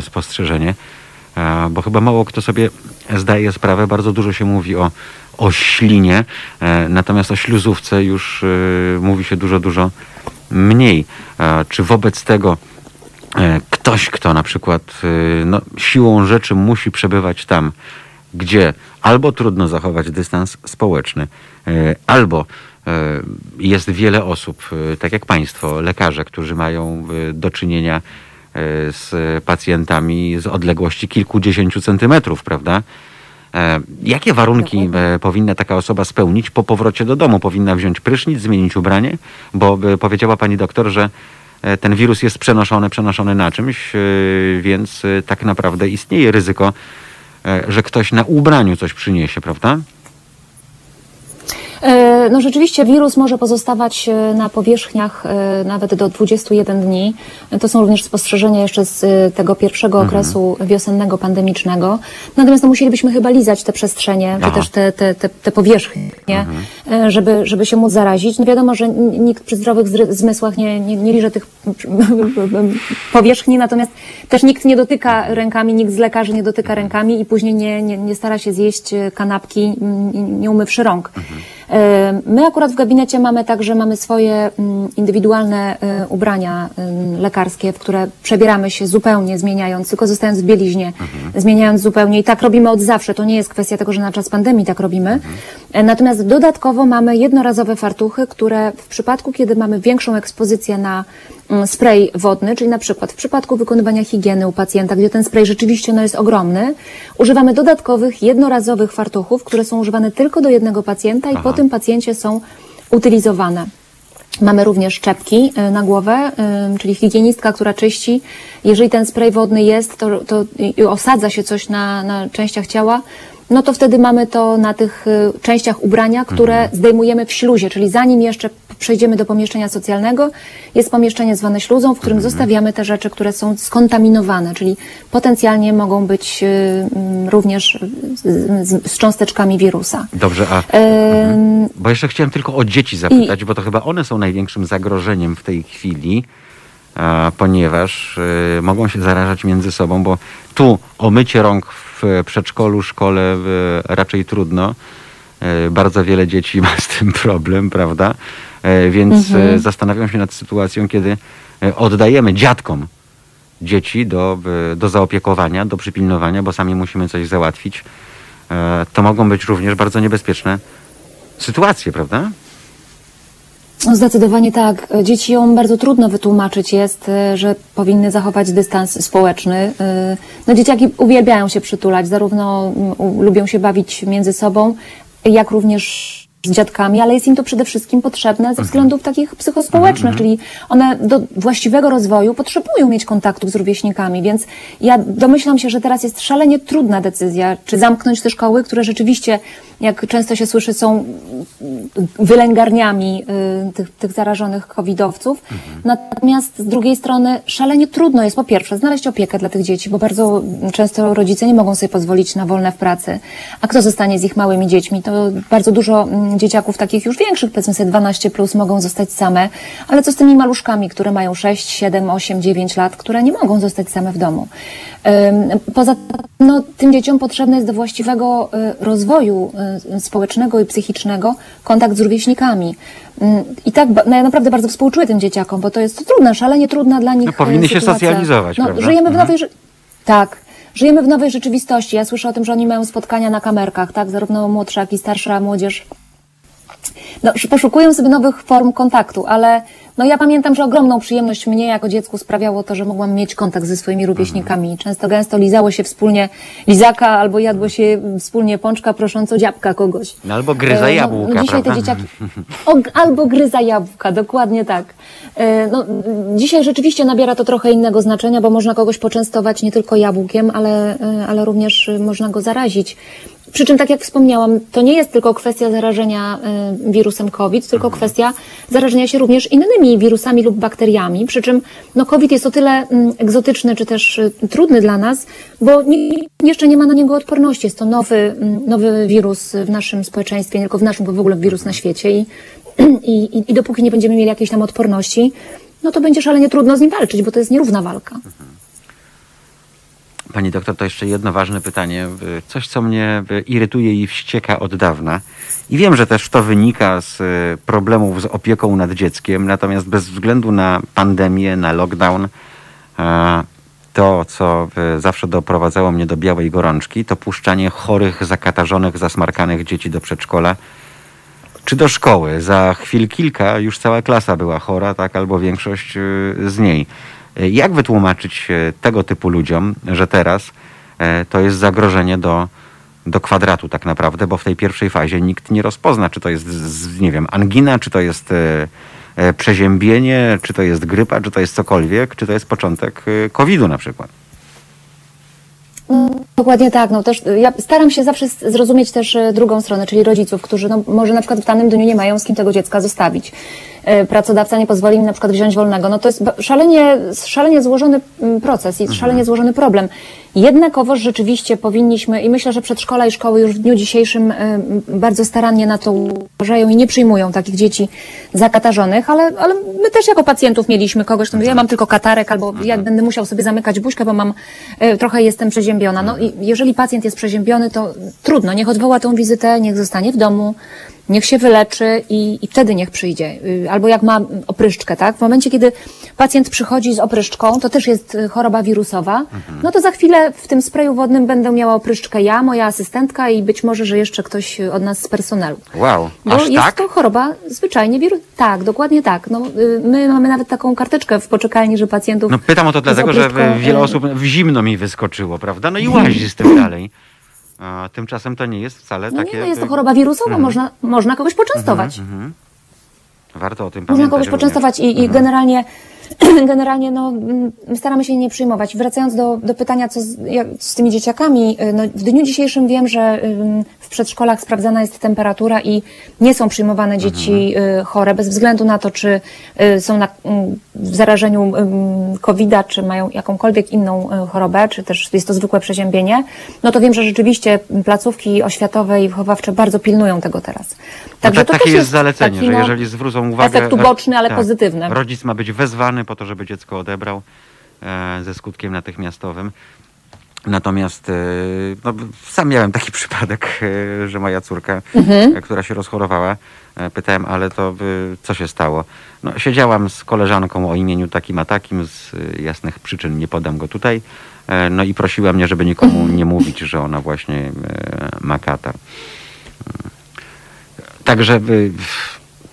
spostrzeżenie, e, bo chyba mało kto sobie zdaje sprawę. Bardzo dużo się mówi o, o ślinie, e, natomiast o śluzówce już mówi się dużo, dużo mniej. E, Czy wobec tego ktoś, kto na przykład no, siłą rzeczy musi przebywać tam, gdzie albo trudno zachować dystans społeczny, e, albo e, jest wiele osób, e, tak jak Państwo, lekarze, którzy mają do czynienia z pacjentami z odległości kilkudziesięciu centymetrów, prawda? Jakie warunki powinna taka osoba spełnić po powrocie do domu? Powinna wziąć prysznic, zmienić ubranie? Bo powiedziała pani doktor, że ten wirus jest przenoszony, przenoszony na czymś, więc tak naprawdę istnieje ryzyko, że ktoś na ubraniu coś przyniesie, prawda? No rzeczywiście wirus może pozostawać e, na powierzchniach e, nawet do 21 dni. To są również spostrzeżenia jeszcze z e, tego pierwszego okresu wiosennego, pandemicznego. Natomiast no, musielibyśmy chyba lizać te przestrzenie, czy też te, te, te, te powierzchnie, e, żeby, żeby się móc zarazić. No wiadomo, że nikt przy zdrowych zmysłach nie, nie, nie liże tych powierzchni, natomiast też nikt nie dotyka rękami, nikt z lekarzy nie dotyka rękami i później nie, nie, nie stara się zjeść kanapki, nie umywszy rąk. E, My akurat w gabinecie mamy także mamy swoje mm, indywidualne e, ubrania em, lekarskie, w które przebieramy się zupełnie zmieniając, tylko zostając w bieliźnie, zmieniając zupełnie i tak robimy od zawsze. To nie jest kwestia tego, że na czas pandemii tak robimy. E, Natomiast dodatkowo mamy jednorazowe fartuchy, które w przypadku, kiedy mamy większą ekspozycję na spray wodny, czyli na przykład w przypadku wykonywania higieny u pacjenta, gdzie ten spray rzeczywiście no, jest ogromny, używamy dodatkowych jednorazowych fartuchów, które są używane tylko do jednego pacjenta i Aha. po tym pacjencie są utylizowane. Mamy również czepki y, na głowę, y, czyli higienistka, która czyści. Jeżeli ten spray wodny jest, to, to osadza się coś na, na częściach ciała, no to wtedy mamy to na tych y, częściach ubrania, które zdejmujemy w śluzie, czyli zanim jeszcze przejdziemy do pomieszczenia socjalnego, jest pomieszczenie zwane śluzą, w którym zostawiamy te rzeczy, które są skontaminowane, czyli potencjalnie mogą być y, mm, również z, z, z cząsteczkami wirusa. Dobrze, a Ym, bo jeszcze chciałem tylko o dzieci zapytać, bo to chyba one są największym zagrożeniem w tej chwili, a, ponieważ y, mogą się zarażać między sobą, bo tu o mycie rąk w przedszkolu, szkole raczej trudno. Y, bardzo wiele dzieci ma z tym problem, prawda? E, Więc e, zastanawiam się nad sytuacją, kiedy e, oddajemy dziadkom dzieci do, e, do zaopiekowania, do przypilnowania, bo sami musimy coś załatwić. E, To mogą być również bardzo niebezpieczne sytuacje, prawda? Zdecydowanie tak. Dzieciom bardzo trudno wytłumaczyć jest, y, że powinny zachować dystans społeczny. Y, No dzieciaki uwielbiają się przytulać, zarówno mm, lubią się bawić między sobą, jak również z dziadkami, ale jest im to przede wszystkim potrzebne ze względów takich psychospołecznych, czyli one do właściwego rozwoju potrzebują mieć kontaktów z rówieśnikami, więc ja domyślam się, że teraz jest szalenie trudna decyzja, czy zamknąć te szkoły, które rzeczywiście, jak często się słyszy, są wylęgarniami y, tych, tych zarażonych covidowców. Natomiast z drugiej strony szalenie trudno jest po pierwsze znaleźć opiekę dla tych dzieci, bo bardzo często rodzice nie mogą sobie pozwolić na wolne w pracy. A kto zostanie z ich małymi dziećmi? To bardzo dużo mm, dzieciaków takich już większych, powiedzmy sobie 12 plus, mogą zostać same. Ale co z tymi maluszkami, które mają 6, 7, 8, 9 lat, które nie mogą zostać same w domu? Poza no, tym dzieciom potrzebny jest do właściwego y, rozwoju y, społecznego i psychicznego kontakt z rówieśnikami. I tak no ja naprawdę bardzo współczuję tym dzieciakom, bo to jest trudne, szalenie trudna dla nich No, powinny y, się sytuacja. socjalizować, no, prawda? Żyjemy w Mhm. nowej... rze- Tak. Żyjemy w nowej rzeczywistości. Ja słyszę o tym, że oni mają spotkania na kamerkach, tak? Zarówno młodsza, jak i starsza młodzież no, sz- poszukują sobie nowych form kontaktu, ale no ja pamiętam, że ogromną przyjemność mnie jako dziecku sprawiało to, że mogłam mieć kontakt ze swoimi rówieśnikami. Często gęsto lizało się wspólnie lizaka albo jadło się wspólnie pączka prosząc o dziabka kogoś. No, albo gryza E, jabłka, no, dzisiaj prawda? te dzieciaki... O, albo gryza jabłka, dokładnie tak. E, No, dzisiaj rzeczywiście nabiera to trochę innego znaczenia, bo można kogoś poczęstować nie tylko jabłkiem, ale, e, ale również można go zarazić. Przy czym, tak jak wspomniałam, to nie jest tylko kwestia zarażenia e, wirusem COVID, tylko kwestia zarażenia się również innymi wirusami lub bakteriami. Przy czym no, COVID jest o tyle mm, egzotyczny czy też e, trudny dla nas, bo nikt jeszcze nie ma na niego odporności. Jest to nowy, mm, nowy wirus w naszym społeczeństwie, nie tylko w naszym, bo w ogóle wirus na świecie. I, i, i, I dopóki nie będziemy mieli jakiejś tam odporności, no to będzie szalenie trudno z nim walczyć, bo to jest nierówna walka. Pani doktor, to jeszcze jedno ważne pytanie. Coś, co mnie irytuje i wścieka od dawna. I wiem, że też to wynika z y, problemów z opieką nad dzieckiem, natomiast bez względu na pandemię, na lockdown, e, to, co zawsze doprowadzało mnie do białej gorączki, to puszczanie chorych, zakatarzonych, zasmarkanych dzieci do przedszkola czy do szkoły. Za chwil kilka już cała klasa była chora, tak, albo większość y, z niej. Jak wytłumaczyć y, tego typu ludziom, że teraz e, to jest zagrożenie do, do kwadratu tak naprawdę, bo w tej pierwszej fazie nikt nie rozpozna, czy to jest, nie wiem, angina, czy to jest e, e, przeziębienie, czy to jest grypa, czy to jest cokolwiek, czy to jest początek e, COVID-u na przykład. Dokładnie tak. No też ja staram się zawsze zrozumieć też y, drugą stronę, czyli rodziców, którzy no, może na przykład w danym dniu nie mają z kim tego dziecka zostawić. Y, Pracodawca nie pozwoli im na przykład wziąć wolnego. No to jest szalenie, szalenie złożony mm, proces i szalenie złożony problem. Jednakowoż rzeczywiście powinniśmy, i myślę, że przedszkola i szkoły już w dniu dzisiejszym m, bardzo starannie na to uważają i nie przyjmują takich dzieci zakatarzonych, ale, ale my też jako pacjentów mieliśmy kogoś, kto mówi, ja mam tylko katarek, albo ja będę musiał sobie zamykać buźkę, bo mam, e, trochę jestem przeziębiona. No i jeżeli pacjent jest przeziębiony, to trudno, niech odwoła tą wizytę, niech zostanie w domu, niech się wyleczy i, i wtedy niech przyjdzie. Y, Albo jak ma opryszczkę, tak? W momencie, kiedy pacjent przychodzi z opryszczką, to też jest y, choroba wirusowa, no to za chwilę w tym sprayu wodnym będę miała opryszczkę ja, moja asystentka i być może, że jeszcze ktoś y, od nas z personelu. Wow, Bo aż jest tak? to choroba zwyczajnie wirus. Tak, dokładnie tak. No, my mamy nawet taką karteczkę w poczekalni, że pacjentów. No pytam o to dlatego, że wiele osób w zimno mi wyskoczyło, prawda? No i łazi z tym dalej. A tymczasem to nie jest wcale No takie... nie, jest to choroba wirusowa, można, można kogoś poczęstować. Warto o tym Można pamiętać. kogoś również. poczęstować i, i generalnie, generalnie no, mm, staramy się nie przyjmować. Wracając do, do pytania, co z, jak, z tymi dzieciakami, y, no, w dniu dzisiejszym wiem, że w przedszkolach sprawdzana jest temperatura i nie są przyjmowane dzieci y, chore, bez względu na to, czy y, są na, ym, w zarażeniu COVID-a, czy mają jakąkolwiek inną chorobę, czy też jest to zwykłe przeziębienie. No to wiem, że rzeczywiście placówki oświatowe i wychowawcze bardzo pilnują tego teraz. No Także tak, to takie też jest zalecenie, taki, że no, jeżeli zwrócą uwagę... efekt uboczny, ale tak, pozytywny. Rodzic ma być wezwany po to, żeby dziecko odebrał e, ze skutkiem natychmiastowym. Natomiast e, no, sam miałem taki przypadek, e, że moja córka, Mhm. e, która się rozchorowała, pytałem, ale to co się stało? No, siedziałam z koleżanką o imieniu takim a takim, z jasnych przyczyn nie podam go tutaj. No i prosiła mnie, żeby nikomu nie mówić, że ona właśnie ma katar. Także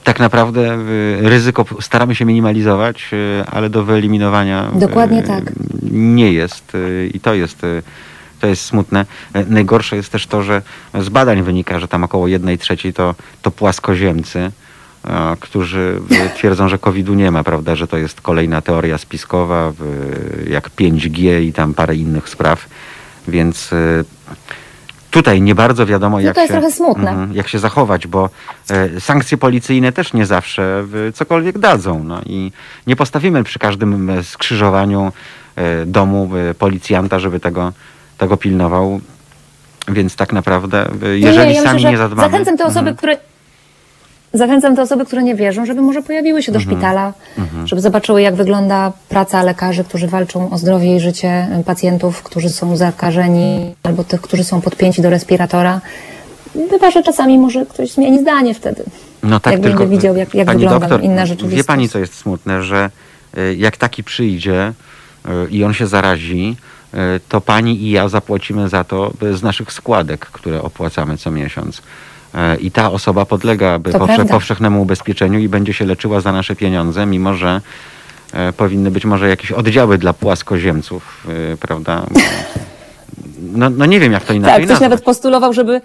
tak naprawdę y, ryzyko staramy się minimalizować, y, ale do wyeliminowania y, Dokładnie tak. nie jest i to jest, to jest smutne. Najgorsze jest też to, że z badań wynika, że tam około jednej trzeciej to, to płaskoziemcy, którzy twierdzą, że COVID-u nie ma, prawda, że to jest kolejna teoria spiskowa, jak 5G i tam parę innych spraw, więc tutaj nie bardzo wiadomo, jak się, trochę smutne. Mhm, jak się zachować, bo e, sankcje policyjne też nie zawsze e, cokolwiek dadzą. No i nie postawimy przy każdym skrzyżowaniu e, domu e, policjanta, żeby tego, tego pilnował. Więc tak naprawdę, e, jeżeli nie, ja sami myślę, nie zadbamy... Zachęcam te osoby, Mhm. które. Zachęcam te osoby, które nie wierzą, żeby może pojawiły się do Mhm. szpitala, żeby zobaczyły, jak wygląda praca lekarzy, którzy walczą o zdrowie i życie pacjentów, którzy są zakażeni, albo tych, którzy są podpięci do respiratora. Bywa, że czasami może ktoś zmieni zdanie wtedy. No tak, jak tylko, będzie widział, jak, jak pani wygląda doktor, inna rzeczywistość. Wie pani, co jest smutne, że y, jak taki przyjdzie y, i on się zarazi, y, to pani i ja zapłacimy za to y, z naszych składek, które opłacamy co miesiąc. I ta osoba podlega powsze, powszechnemu ubezpieczeniu i będzie się leczyła za nasze pieniądze, mimo że y, powinny być może jakieś oddziały dla płaskoziemców, y, prawda? No, no nie wiem, jak to inaczej Tak, ktoś nazwać. nawet postulował, żeby,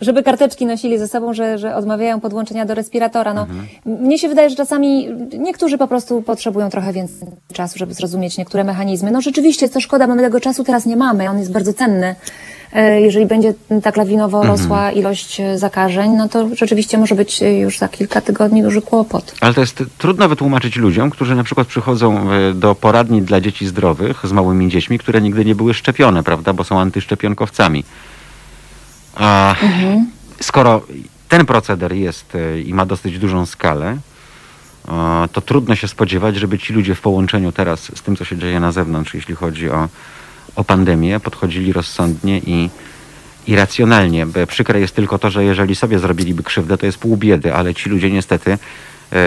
żeby karteczki nosili ze sobą, że, że odmawiają podłączenia do respiratora. No, Mhm. Mnie się wydaje, że czasami niektórzy po prostu potrzebują trochę więcej czasu, żeby zrozumieć niektóre mechanizmy. No rzeczywiście, to szkoda, bo my tego czasu teraz nie mamy. On jest bardzo cenny. E, Jeżeli będzie tak lawinowo Mhm. rosła ilość e, zakażeń, no to rzeczywiście może być e, już za kilka tygodni duży kłopot. Ale to jest trudno wytłumaczyć ludziom, którzy na przykład przychodzą do poradni dla dzieci zdrowych z małymi dziećmi, które nigdy nie były szczepione, prawda, bo są antyszczepionkowcami. A skoro ten proceder jest i ma dosyć dużą skalę, to trudno się spodziewać, żeby ci ludzie w połączeniu teraz z tym, co się dzieje na zewnątrz, jeśli chodzi o, o pandemię, podchodzili rozsądnie i, i racjonalnie. Przykre jest tylko to, że jeżeli sobie zrobiliby krzywdę, to jest pół biedy, ale ci ludzie niestety, e,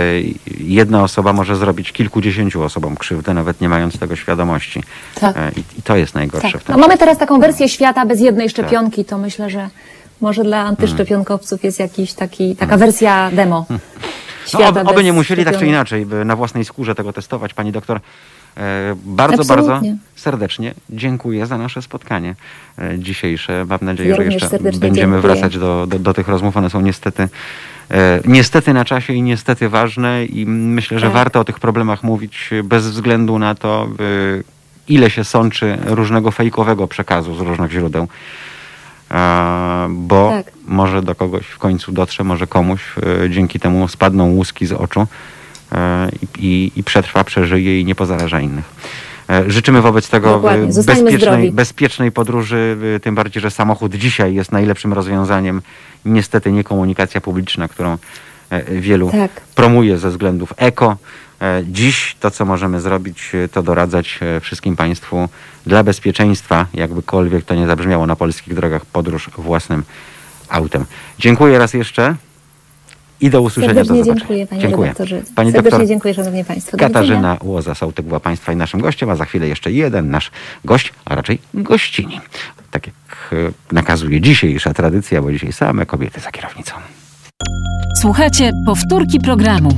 jedna osoba może zrobić kilkudziesięciu osobom krzywdę, nawet nie mając tego świadomości. Tak. E, I, i to jest najgorsze Tak. No, mamy teraz taką wersję świata bez jednej szczepionki, to myślę, że może dla antyszczepionkowców jest jakiś taki, taka wersja demo. No, oby, oby nie musieli tak czy inaczej by na własnej skórze tego testować. Pani doktor, bardzo, Absolutnie. bardzo serdecznie dziękuję za nasze spotkanie e, dzisiejsze. Mam nadzieję, Ja że jeszcze będziemy dziękuję. wracać do, do, do tych rozmów. One są niestety, e, niestety na czasie i niestety ważne i myślę, że Tak. warto o tych problemach mówić bez względu na to, e, ile się sączy różnego fejkowego przekazu z różnych źródeł. E, bo Tak. może do kogoś w końcu dotrze, może komuś e, dzięki temu spadną łuski z oczu e, i, i, i przetrwa, przeżyje i nie pozaraża innych. E, Życzymy wobec tego e, bezpiecznej, bezpiecznej podróży, e, tym bardziej, że samochód dzisiaj jest najlepszym rozwiązaniem. Niestety nie komunikacja publiczna, którą e, wielu Tak. promuje ze względów eko. E, Dziś to, co możemy zrobić, e, to doradzać e, wszystkim Państwu dla bezpieczeństwa, jakbykolwiek to nie zabrzmiało na polskich drogach, podróż własnym autem. Dziękuję raz jeszcze i do usłyszenia. Serdecznie do zobaczenia. dziękuję, panie dziękuję. redaktorze. Pani Serdecznie doktor dziękuję, szanowni państwo. Do. Katarzyna Łoza, Sołtyk była Państwa i naszym gościem, a za chwilę jeszcze jeden nasz gość, a raczej gościni. Tak jak e, nakazuje dzisiejsza tradycja, bo dzisiaj same kobiety za kierownicą. Słuchajcie powtórki programu.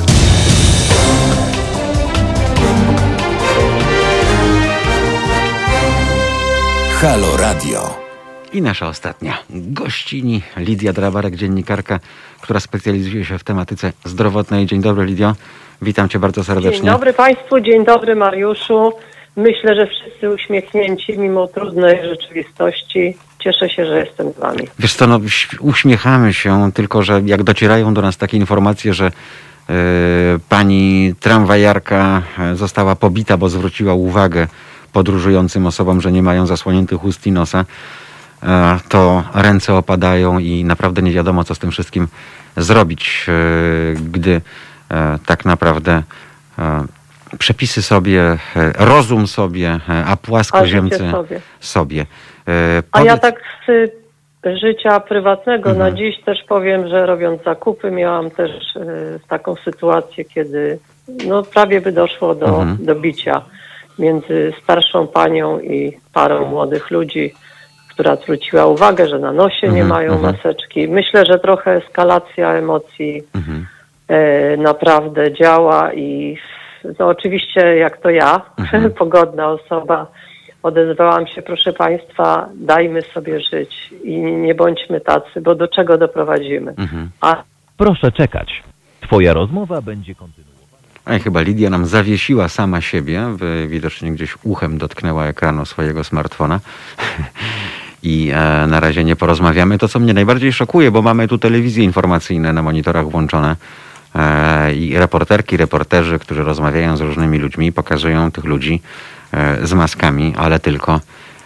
Halo Radio. I nasza ostatnia gościni, Lidia Drabarek, dziennikarka, która specjalizuje się w tematyce zdrowotnej. Dzień dobry, Lidio. Witam Cię bardzo serdecznie. Dzień dobry Państwu, dzień dobry Mariuszu. Myślę, że wszyscy uśmiechnięci mimo trudnej rzeczywistości. Cieszę się, że jestem z Wami. Wiesz co, no, uśmiechamy się, tylko że jak docierają do nas takie informacje, że e, pani tramwajarka e, została pobita, bo zwróciła uwagę podróżującym osobom, że nie mają zasłoniętych ust i nosa, to ręce opadają i naprawdę nie wiadomo, co z tym wszystkim zrobić, e, gdy e, tak naprawdę e, przepisy sobie, e, rozum sobie, e, a płaskoziemcy A sobie. sobie. E, A ja tak z życia prywatnego Mhm. na dziś też powiem, że robiąc zakupy miałam też taką sytuację, kiedy no, prawie by doszło do, Mhm. do bicia między starszą panią i parą młodych ludzi, która zwróciła uwagę, że na nosie nie Mhm, mają mhm. maseczki. Myślę, że trochę eskalacja emocji Mhm. e, naprawdę działa i no oczywiście jak to ja, Mhm. pogodna osoba, odezwałam się, proszę Państwa, dajmy sobie żyć i nie bądźmy tacy, bo do czego doprowadzimy. Mhm. A Proszę czekać. Twoja rozmowa będzie kontynuowana. Ej, chyba Lidia nam zawiesiła sama siebie, w- widocznie gdzieś uchem dotknęła ekranu swojego smartfona. I e, na razie nie porozmawiamy. To, co mnie najbardziej szokuje, bo mamy tu telewizje informacyjne na monitorach włączone e, i reporterki, reporterzy, którzy rozmawiają z różnymi ludźmi, pokazują tych ludzi e, z maskami, ale tylko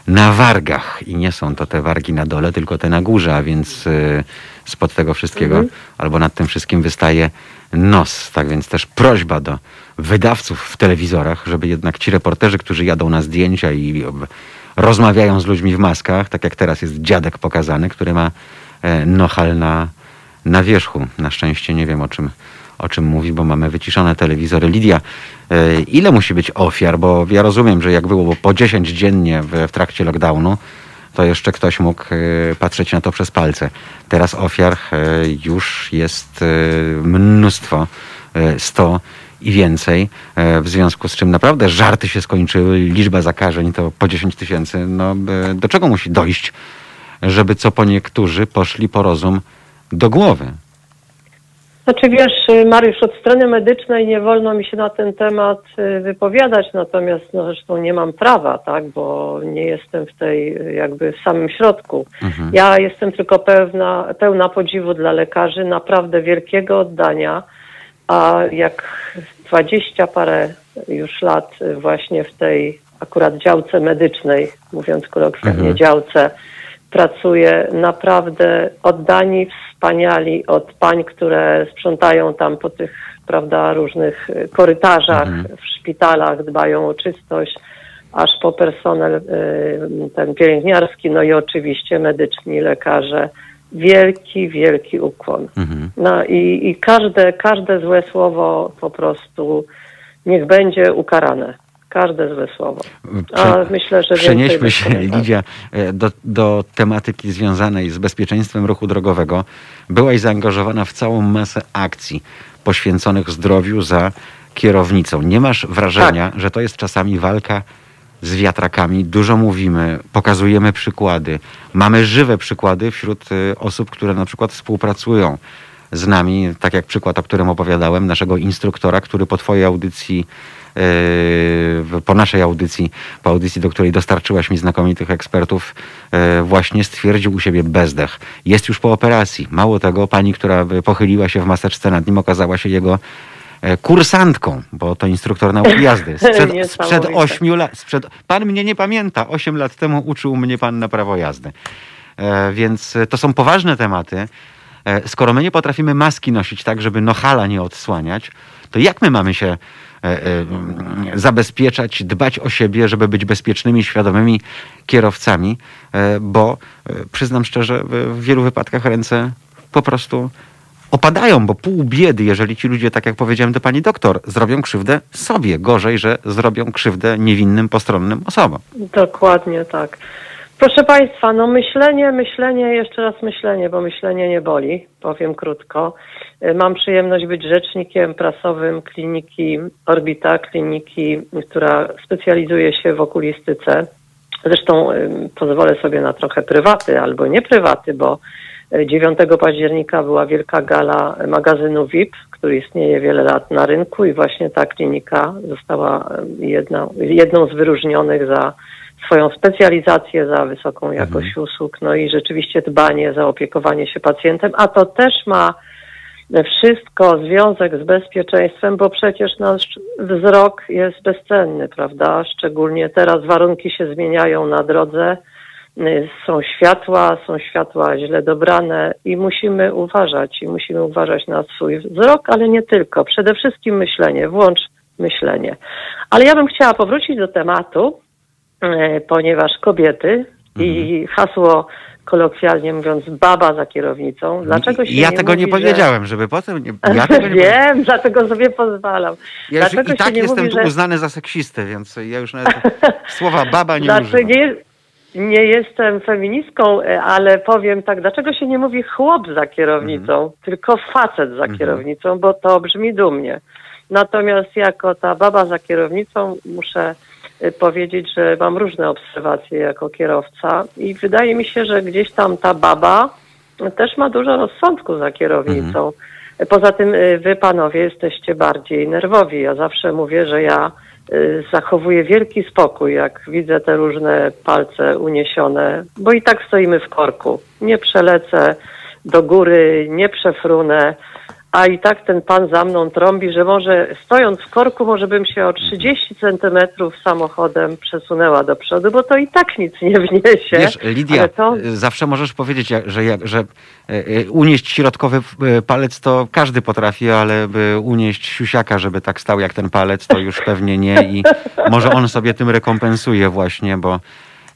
na wargach. I nie są to te wargi na dole, tylko te na górze, a więc spod tego wszystkiego albo nad tym wszystkim wystaje nos. Tak więc też prośba do wydawców w telewizorach, żeby jednak ci reporterzy, którzy jadą na zdjęcia i rozmawiają z ludźmi w maskach, tak jak teraz jest dziadek pokazany, który ma e, nohal na, na wierzchu. Na szczęście nie wiem o czym, o czym mówi, bo mamy wyciszone telewizory. Lidia, e, ile musi być ofiar? Bo ja rozumiem, że jak było po 10 dziennie w, w trakcie lockdownu, to jeszcze ktoś mógł e, patrzeć na to przez palce. Teraz ofiar już jest mnóstwo, e, 100 i więcej, e, w związku z czym naprawdę żarty się skończyły, liczba zakażeń to po 10 tysięcy. No, e, do czego musi dojść, żeby co po niektórzy poszli po rozum do głowy? Znaczy wiesz, Mariusz, od strony medycznej nie wolno mi się na ten temat y, wypowiadać, natomiast no, zresztą nie mam prawa, tak, bo nie jestem w tej y, jakby w samym środku. Mhm. Ja jestem tylko pełna, pełna podziwu dla lekarzy, naprawdę wielkiego oddania, a jak dwadzieścia parę już lat właśnie w tej akurat działce medycznej, mówiąc kolokwialnie Mhm. działce, pracuje naprawdę oddani, wspaniali od pań, które sprzątają tam po tych, prawda, różnych korytarzach Mhm. w szpitalach, dbają o czystość, aż po personel y, ten pielęgniarski, no i oczywiście medyczni lekarze. Wielki, wielki ukłon. Mhm. No i, i każde, każde złe słowo po prostu niech będzie ukarane. Każde złe słowo. A myślę, że Przenieśmy się. Lidia, e, do, do tematyki związanej z bezpieczeństwem ruchu drogowego. Byłaś zaangażowana w całą masę akcji poświęconych zdrowiu za kierownicą. Nie masz wrażenia, Tak. że to jest czasami walka z wiatrakami? Dużo mówimy, pokazujemy przykłady. Mamy żywe przykłady wśród e, osób, które na przykład współpracują z nami, tak jak przykład, o którym opowiadałem, naszego instruktora, który po twojej audycji, e, po naszej audycji, po audycji, do której dostarczyłaś mi znakomitych ekspertów, e, właśnie stwierdził u siebie bezdech. Jest już po operacji. Mało tego, pani, która pochyliła się w maseczce nad nim, okazała się jego kursantką, bo to instruktor nauki jazdy. Sprzed, sprzed Niesamowite. ośmiu lat. Sprzed, pan mnie nie pamięta. Osiem lat temu uczył mnie pan na prawo jazdy. E, więc e, to są poważne tematy. E, skoro my nie potrafimy maski nosić tak, żeby nohala nie odsłaniać, to jak my mamy się e, e, mm, zabezpieczać, dbać o siebie, żeby być bezpiecznymi, świadomymi kierowcami? E, bo e, przyznam szczerze, w wielu wypadkach ręce po prostu opadają, bo pół biedy, jeżeli ci ludzie, tak jak powiedziałem do pani doktor, zrobią krzywdę sobie. Gorzej, że zrobią krzywdę niewinnym, postronnym osobom. Dokładnie tak. Proszę Państwa, no myślenie, myślenie, jeszcze raz myślenie, bo myślenie nie boli, powiem krótko. Y, Mam przyjemność być rzecznikiem prasowym kliniki Orbita, kliniki, która specjalizuje się w okulistyce. Zresztą y, pozwolę sobie na trochę prywaty albo nie prywaty, bo 9 października była wielka gala magazynu VIP, który istnieje wiele lat na rynku i właśnie ta klinika została jedną, jedną z wyróżnionych za swoją specjalizację, za wysoką jakość usług, no i rzeczywiście dbanie, zaopiekowanie się pacjentem, a to też ma wszystko związek z bezpieczeństwem, bo przecież nasz wzrok jest bezcenny, prawda? Szczególnie teraz warunki się zmieniają na drodze, są światła, są światła źle dobrane i musimy uważać, i musimy uważać na swój wzrok, ale nie tylko. Przede wszystkim myślenie, włącz myślenie. Ale ja bym chciała powrócić do tematu, e, ponieważ kobiety I hasło kolokwialnie mówiąc baba za kierownicą. Dlaczego się ja nie tego mówi, nie że- powiedziałem, żeby potem nie... Ja tego nie. Wiem, dlatego sobie pozwalam. Ja już Dlaczego i tak jestem mówi, tu że... uznany za seksistę, więc ja już nawet słowa baba nie Znaczy, używam. nie, nie jestem feministką, e, ale powiem tak, dlaczego się nie mówi chłop za kierownicą, Mhm. tylko facet za kierownicą, bo to brzmi dumnie. Natomiast jako ta baba za kierownicą muszę y, powiedzieć, że mam różne obserwacje jako kierowca i wydaje mi się, że gdzieś tam ta baba też ma dużo rozsądku za kierownicą. Poza tym wy panowie jesteście bardziej nerwowi. Ja zawsze mówię, że ja zachowuję wielki spokój, jak widzę te różne palce uniesione, bo i tak stoimy w korku. Nie przelecę do góry, nie przefrunę, a i tak ten pan za mną trąbi, że może stojąc w korku, może bym się o 30 centymetrów samochodem przesunęła do przodu, bo to i tak nic nie wniesie. Wiesz, Lidia, to... y, zawsze możesz powiedzieć, że, że y, y, unieść środkowy palec to każdy potrafi, ale by unieść siusiaka, żeby tak stał jak ten palec, to już pewnie nie i może on sobie tym rekompensuje właśnie, bo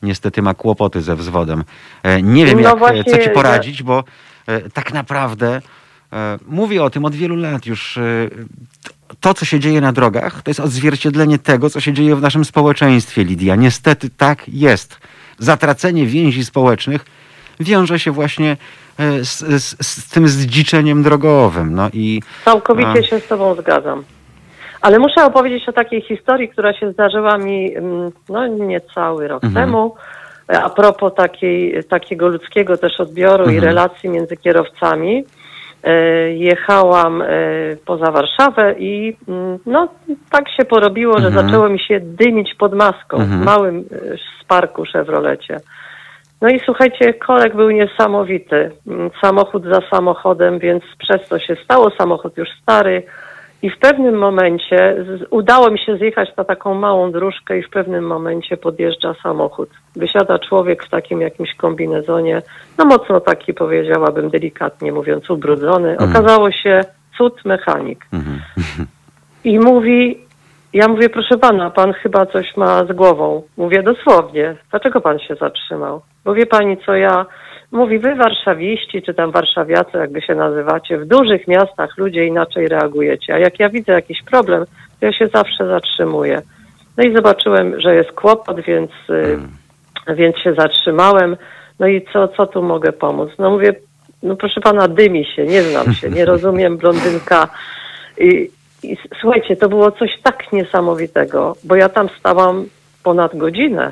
niestety ma kłopoty ze wzwodem. E, Nie wiem, No jak, właśnie, co ci poradzić, bo e, tak naprawdę e, mówię o tym od wielu lat już. e, To, co się dzieje na drogach, to jest odzwierciedlenie tego, co się dzieje w naszym społeczeństwie, Lidia. Niestety tak jest. Zatracenie więzi społecznych wiąże się właśnie e, z, z, z tym zdziczeniem drogowym. No i Całkowicie A. się z Tobą zgadzam. Ale muszę opowiedzieć o takiej historii, która się zdarzyła mi mm, no, niecały rok Mhm. temu. E, A propos takiej, takiego ludzkiego też odbioru i Mhm. relacji między kierowcami. E, Jechałam e, poza Warszawę i mm, no, tak się porobiło, że Mhm. zaczęło mi się dymić pod maską Mhm. w małym e, Sparku Chevrolecie. No i słuchajcie, kolek był niesamowity. Mm, Samochód za samochodem, więc przez to się stało. Samochód już stary. I w pewnym momencie udało mi się zjechać na taką małą dróżkę i w pewnym momencie podjeżdża samochód. Wysiada człowiek w takim jakimś kombinezonie, no mocno taki powiedziałabym delikatnie mówiąc ubrudzony. Mhm. Okazało się cud mechanik. mhm. I mówi, ja mówię, proszę pana, pan chyba coś ma z głową. Mówię dosłownie, dlaczego pan się zatrzymał? Bo wie pani co ja, mówi, wy warszawiści, czy tam warszawiacy, jakby się nazywacie, w dużych miastach ludzie inaczej reagujecie, a jak ja widzę jakiś problem, to ja się zawsze zatrzymuję. No i zobaczyłem, że jest kłopot, więc, y, więc się zatrzymałem. No i co, co tu mogę pomóc? No mówię, no proszę pana, dymi się, nie znam się, nie rozumiem blondynka. I, I słuchajcie, to było coś tak niesamowitego, bo ja tam stałam ponad godzinę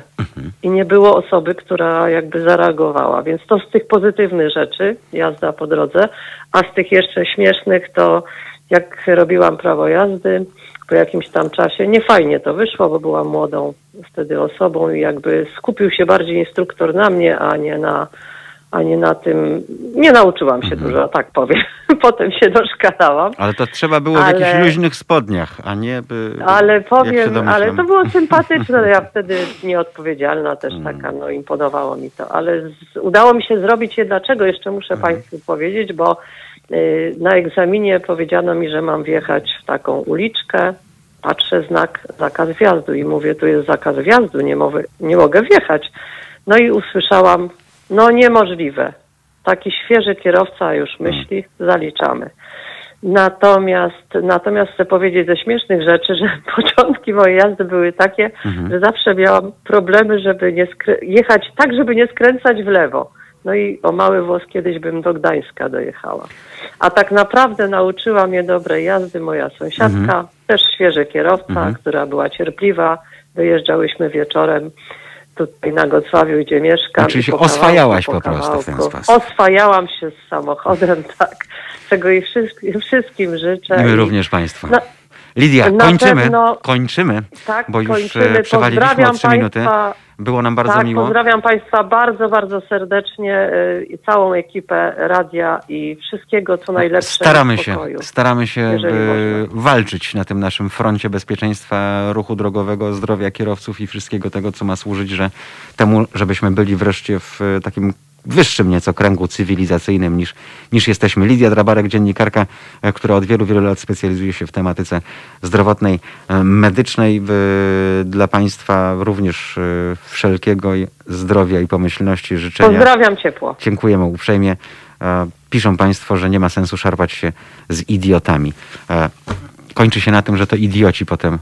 i nie było osoby, która jakby zareagowała. Więc to z tych pozytywnych rzeczy, jazda po drodze, a z tych jeszcze śmiesznych to jak robiłam prawo jazdy po jakimś tam czasie, nie fajnie to wyszło, bo byłam młodą wtedy osobą i jakby skupił się bardziej instruktor na mnie, a nie na, a nie na tym, nie nauczyłam się dużo, tak powiem. Potem się doszkalałam. Ale to trzeba było w Ale- jakichś luźnych spodniach, a nie by... Ale powiem, ale to było sympatyczne. Ja wtedy nieodpowiedzialna też Mm. taka, no imponowało mi to. Ale z, udało mi się zrobić je. Dlaczego jeszcze muszę Mhm. Państwu powiedzieć, bo y, na egzaminie powiedziano mi, że mam wjechać w taką uliczkę. Patrzę znak zakaz wjazdu i mówię, tu jest zakaz wjazdu, nie, mowy, nie mogę wjechać. No i usłyszałam, no niemożliwe. Taki świeży kierowca już myśli, zaliczamy. Natomiast, natomiast chcę powiedzieć ze śmiesznych rzeczy, że początki mojej jazdy były takie, że zawsze miałam problemy, żeby nie jechać tak, żeby nie skręcać w lewo. No i o mały włos kiedyś bym do Gdańska dojechała. A tak naprawdę nauczyła mnie dobrej jazdy moja sąsiadka, też świeży kierowca, która była cierpliwa. Dojeżdżałyśmy wieczorem tutaj na Gocławiu, gdzie mieszkam. Czyli i się oswajałaś po po prostu w ten sposób. Oswajałam się z samochodem, tak. Czego i wszystkim, życzę. I my również Państwu. No, Lidia, na kończymy, pewno- kończymy, tak, bo już kończymy. e, przewaliliśmy o Pozdrawiam trzy minuty. Państwa. Było nam bardzo tak, miło. pozdrawiam Państwa bardzo, bardzo serdecznie y, i całą ekipę radia i wszystkiego, co najlepsze. Staramy w się, pokoju. staramy się jeżeli by walczyć na tym naszym froncie bezpieczeństwa ruchu drogowego, zdrowia kierowców i wszystkiego tego, co ma służyć, że temu, żebyśmy byli wreszcie w e, takim wyższym nieco kręgu cywilizacyjnym niż, niż jesteśmy. Lidia Drabarek, dziennikarka, e, która od wielu, wielu lat specjalizuje się w tematyce zdrowotnej, e, medycznej. Dla Państwa również e, wszelkiego zdrowia i pomyślności życzenia. Pozdrawiam ciepło. Dziękujemy uprzejmie. Piszą Państwo, że nie ma sensu szarpać się z idiotami. Kończy się na tym, że to idioci potem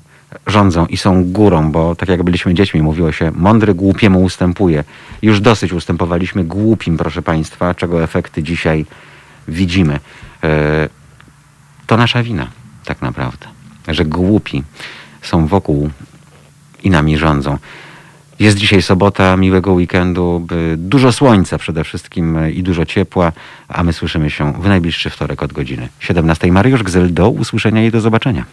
rządzą i są górą, bo tak jak byliśmy dziećmi, mówiło się, mądry głupiemu ustępuje. Już dosyć ustępowaliśmy głupim, proszę Państwa, czego efekty dzisiaj widzimy. E, To nasza wina, tak naprawdę, że głupi są wokół i nami rządzą. Jest dzisiaj sobota, miłego weekendu, dużo słońca przede wszystkim i dużo ciepła, a my słyszymy się w najbliższy wtorek od godziny 17. Mariusz Gzyl, do usłyszenia i do zobaczenia.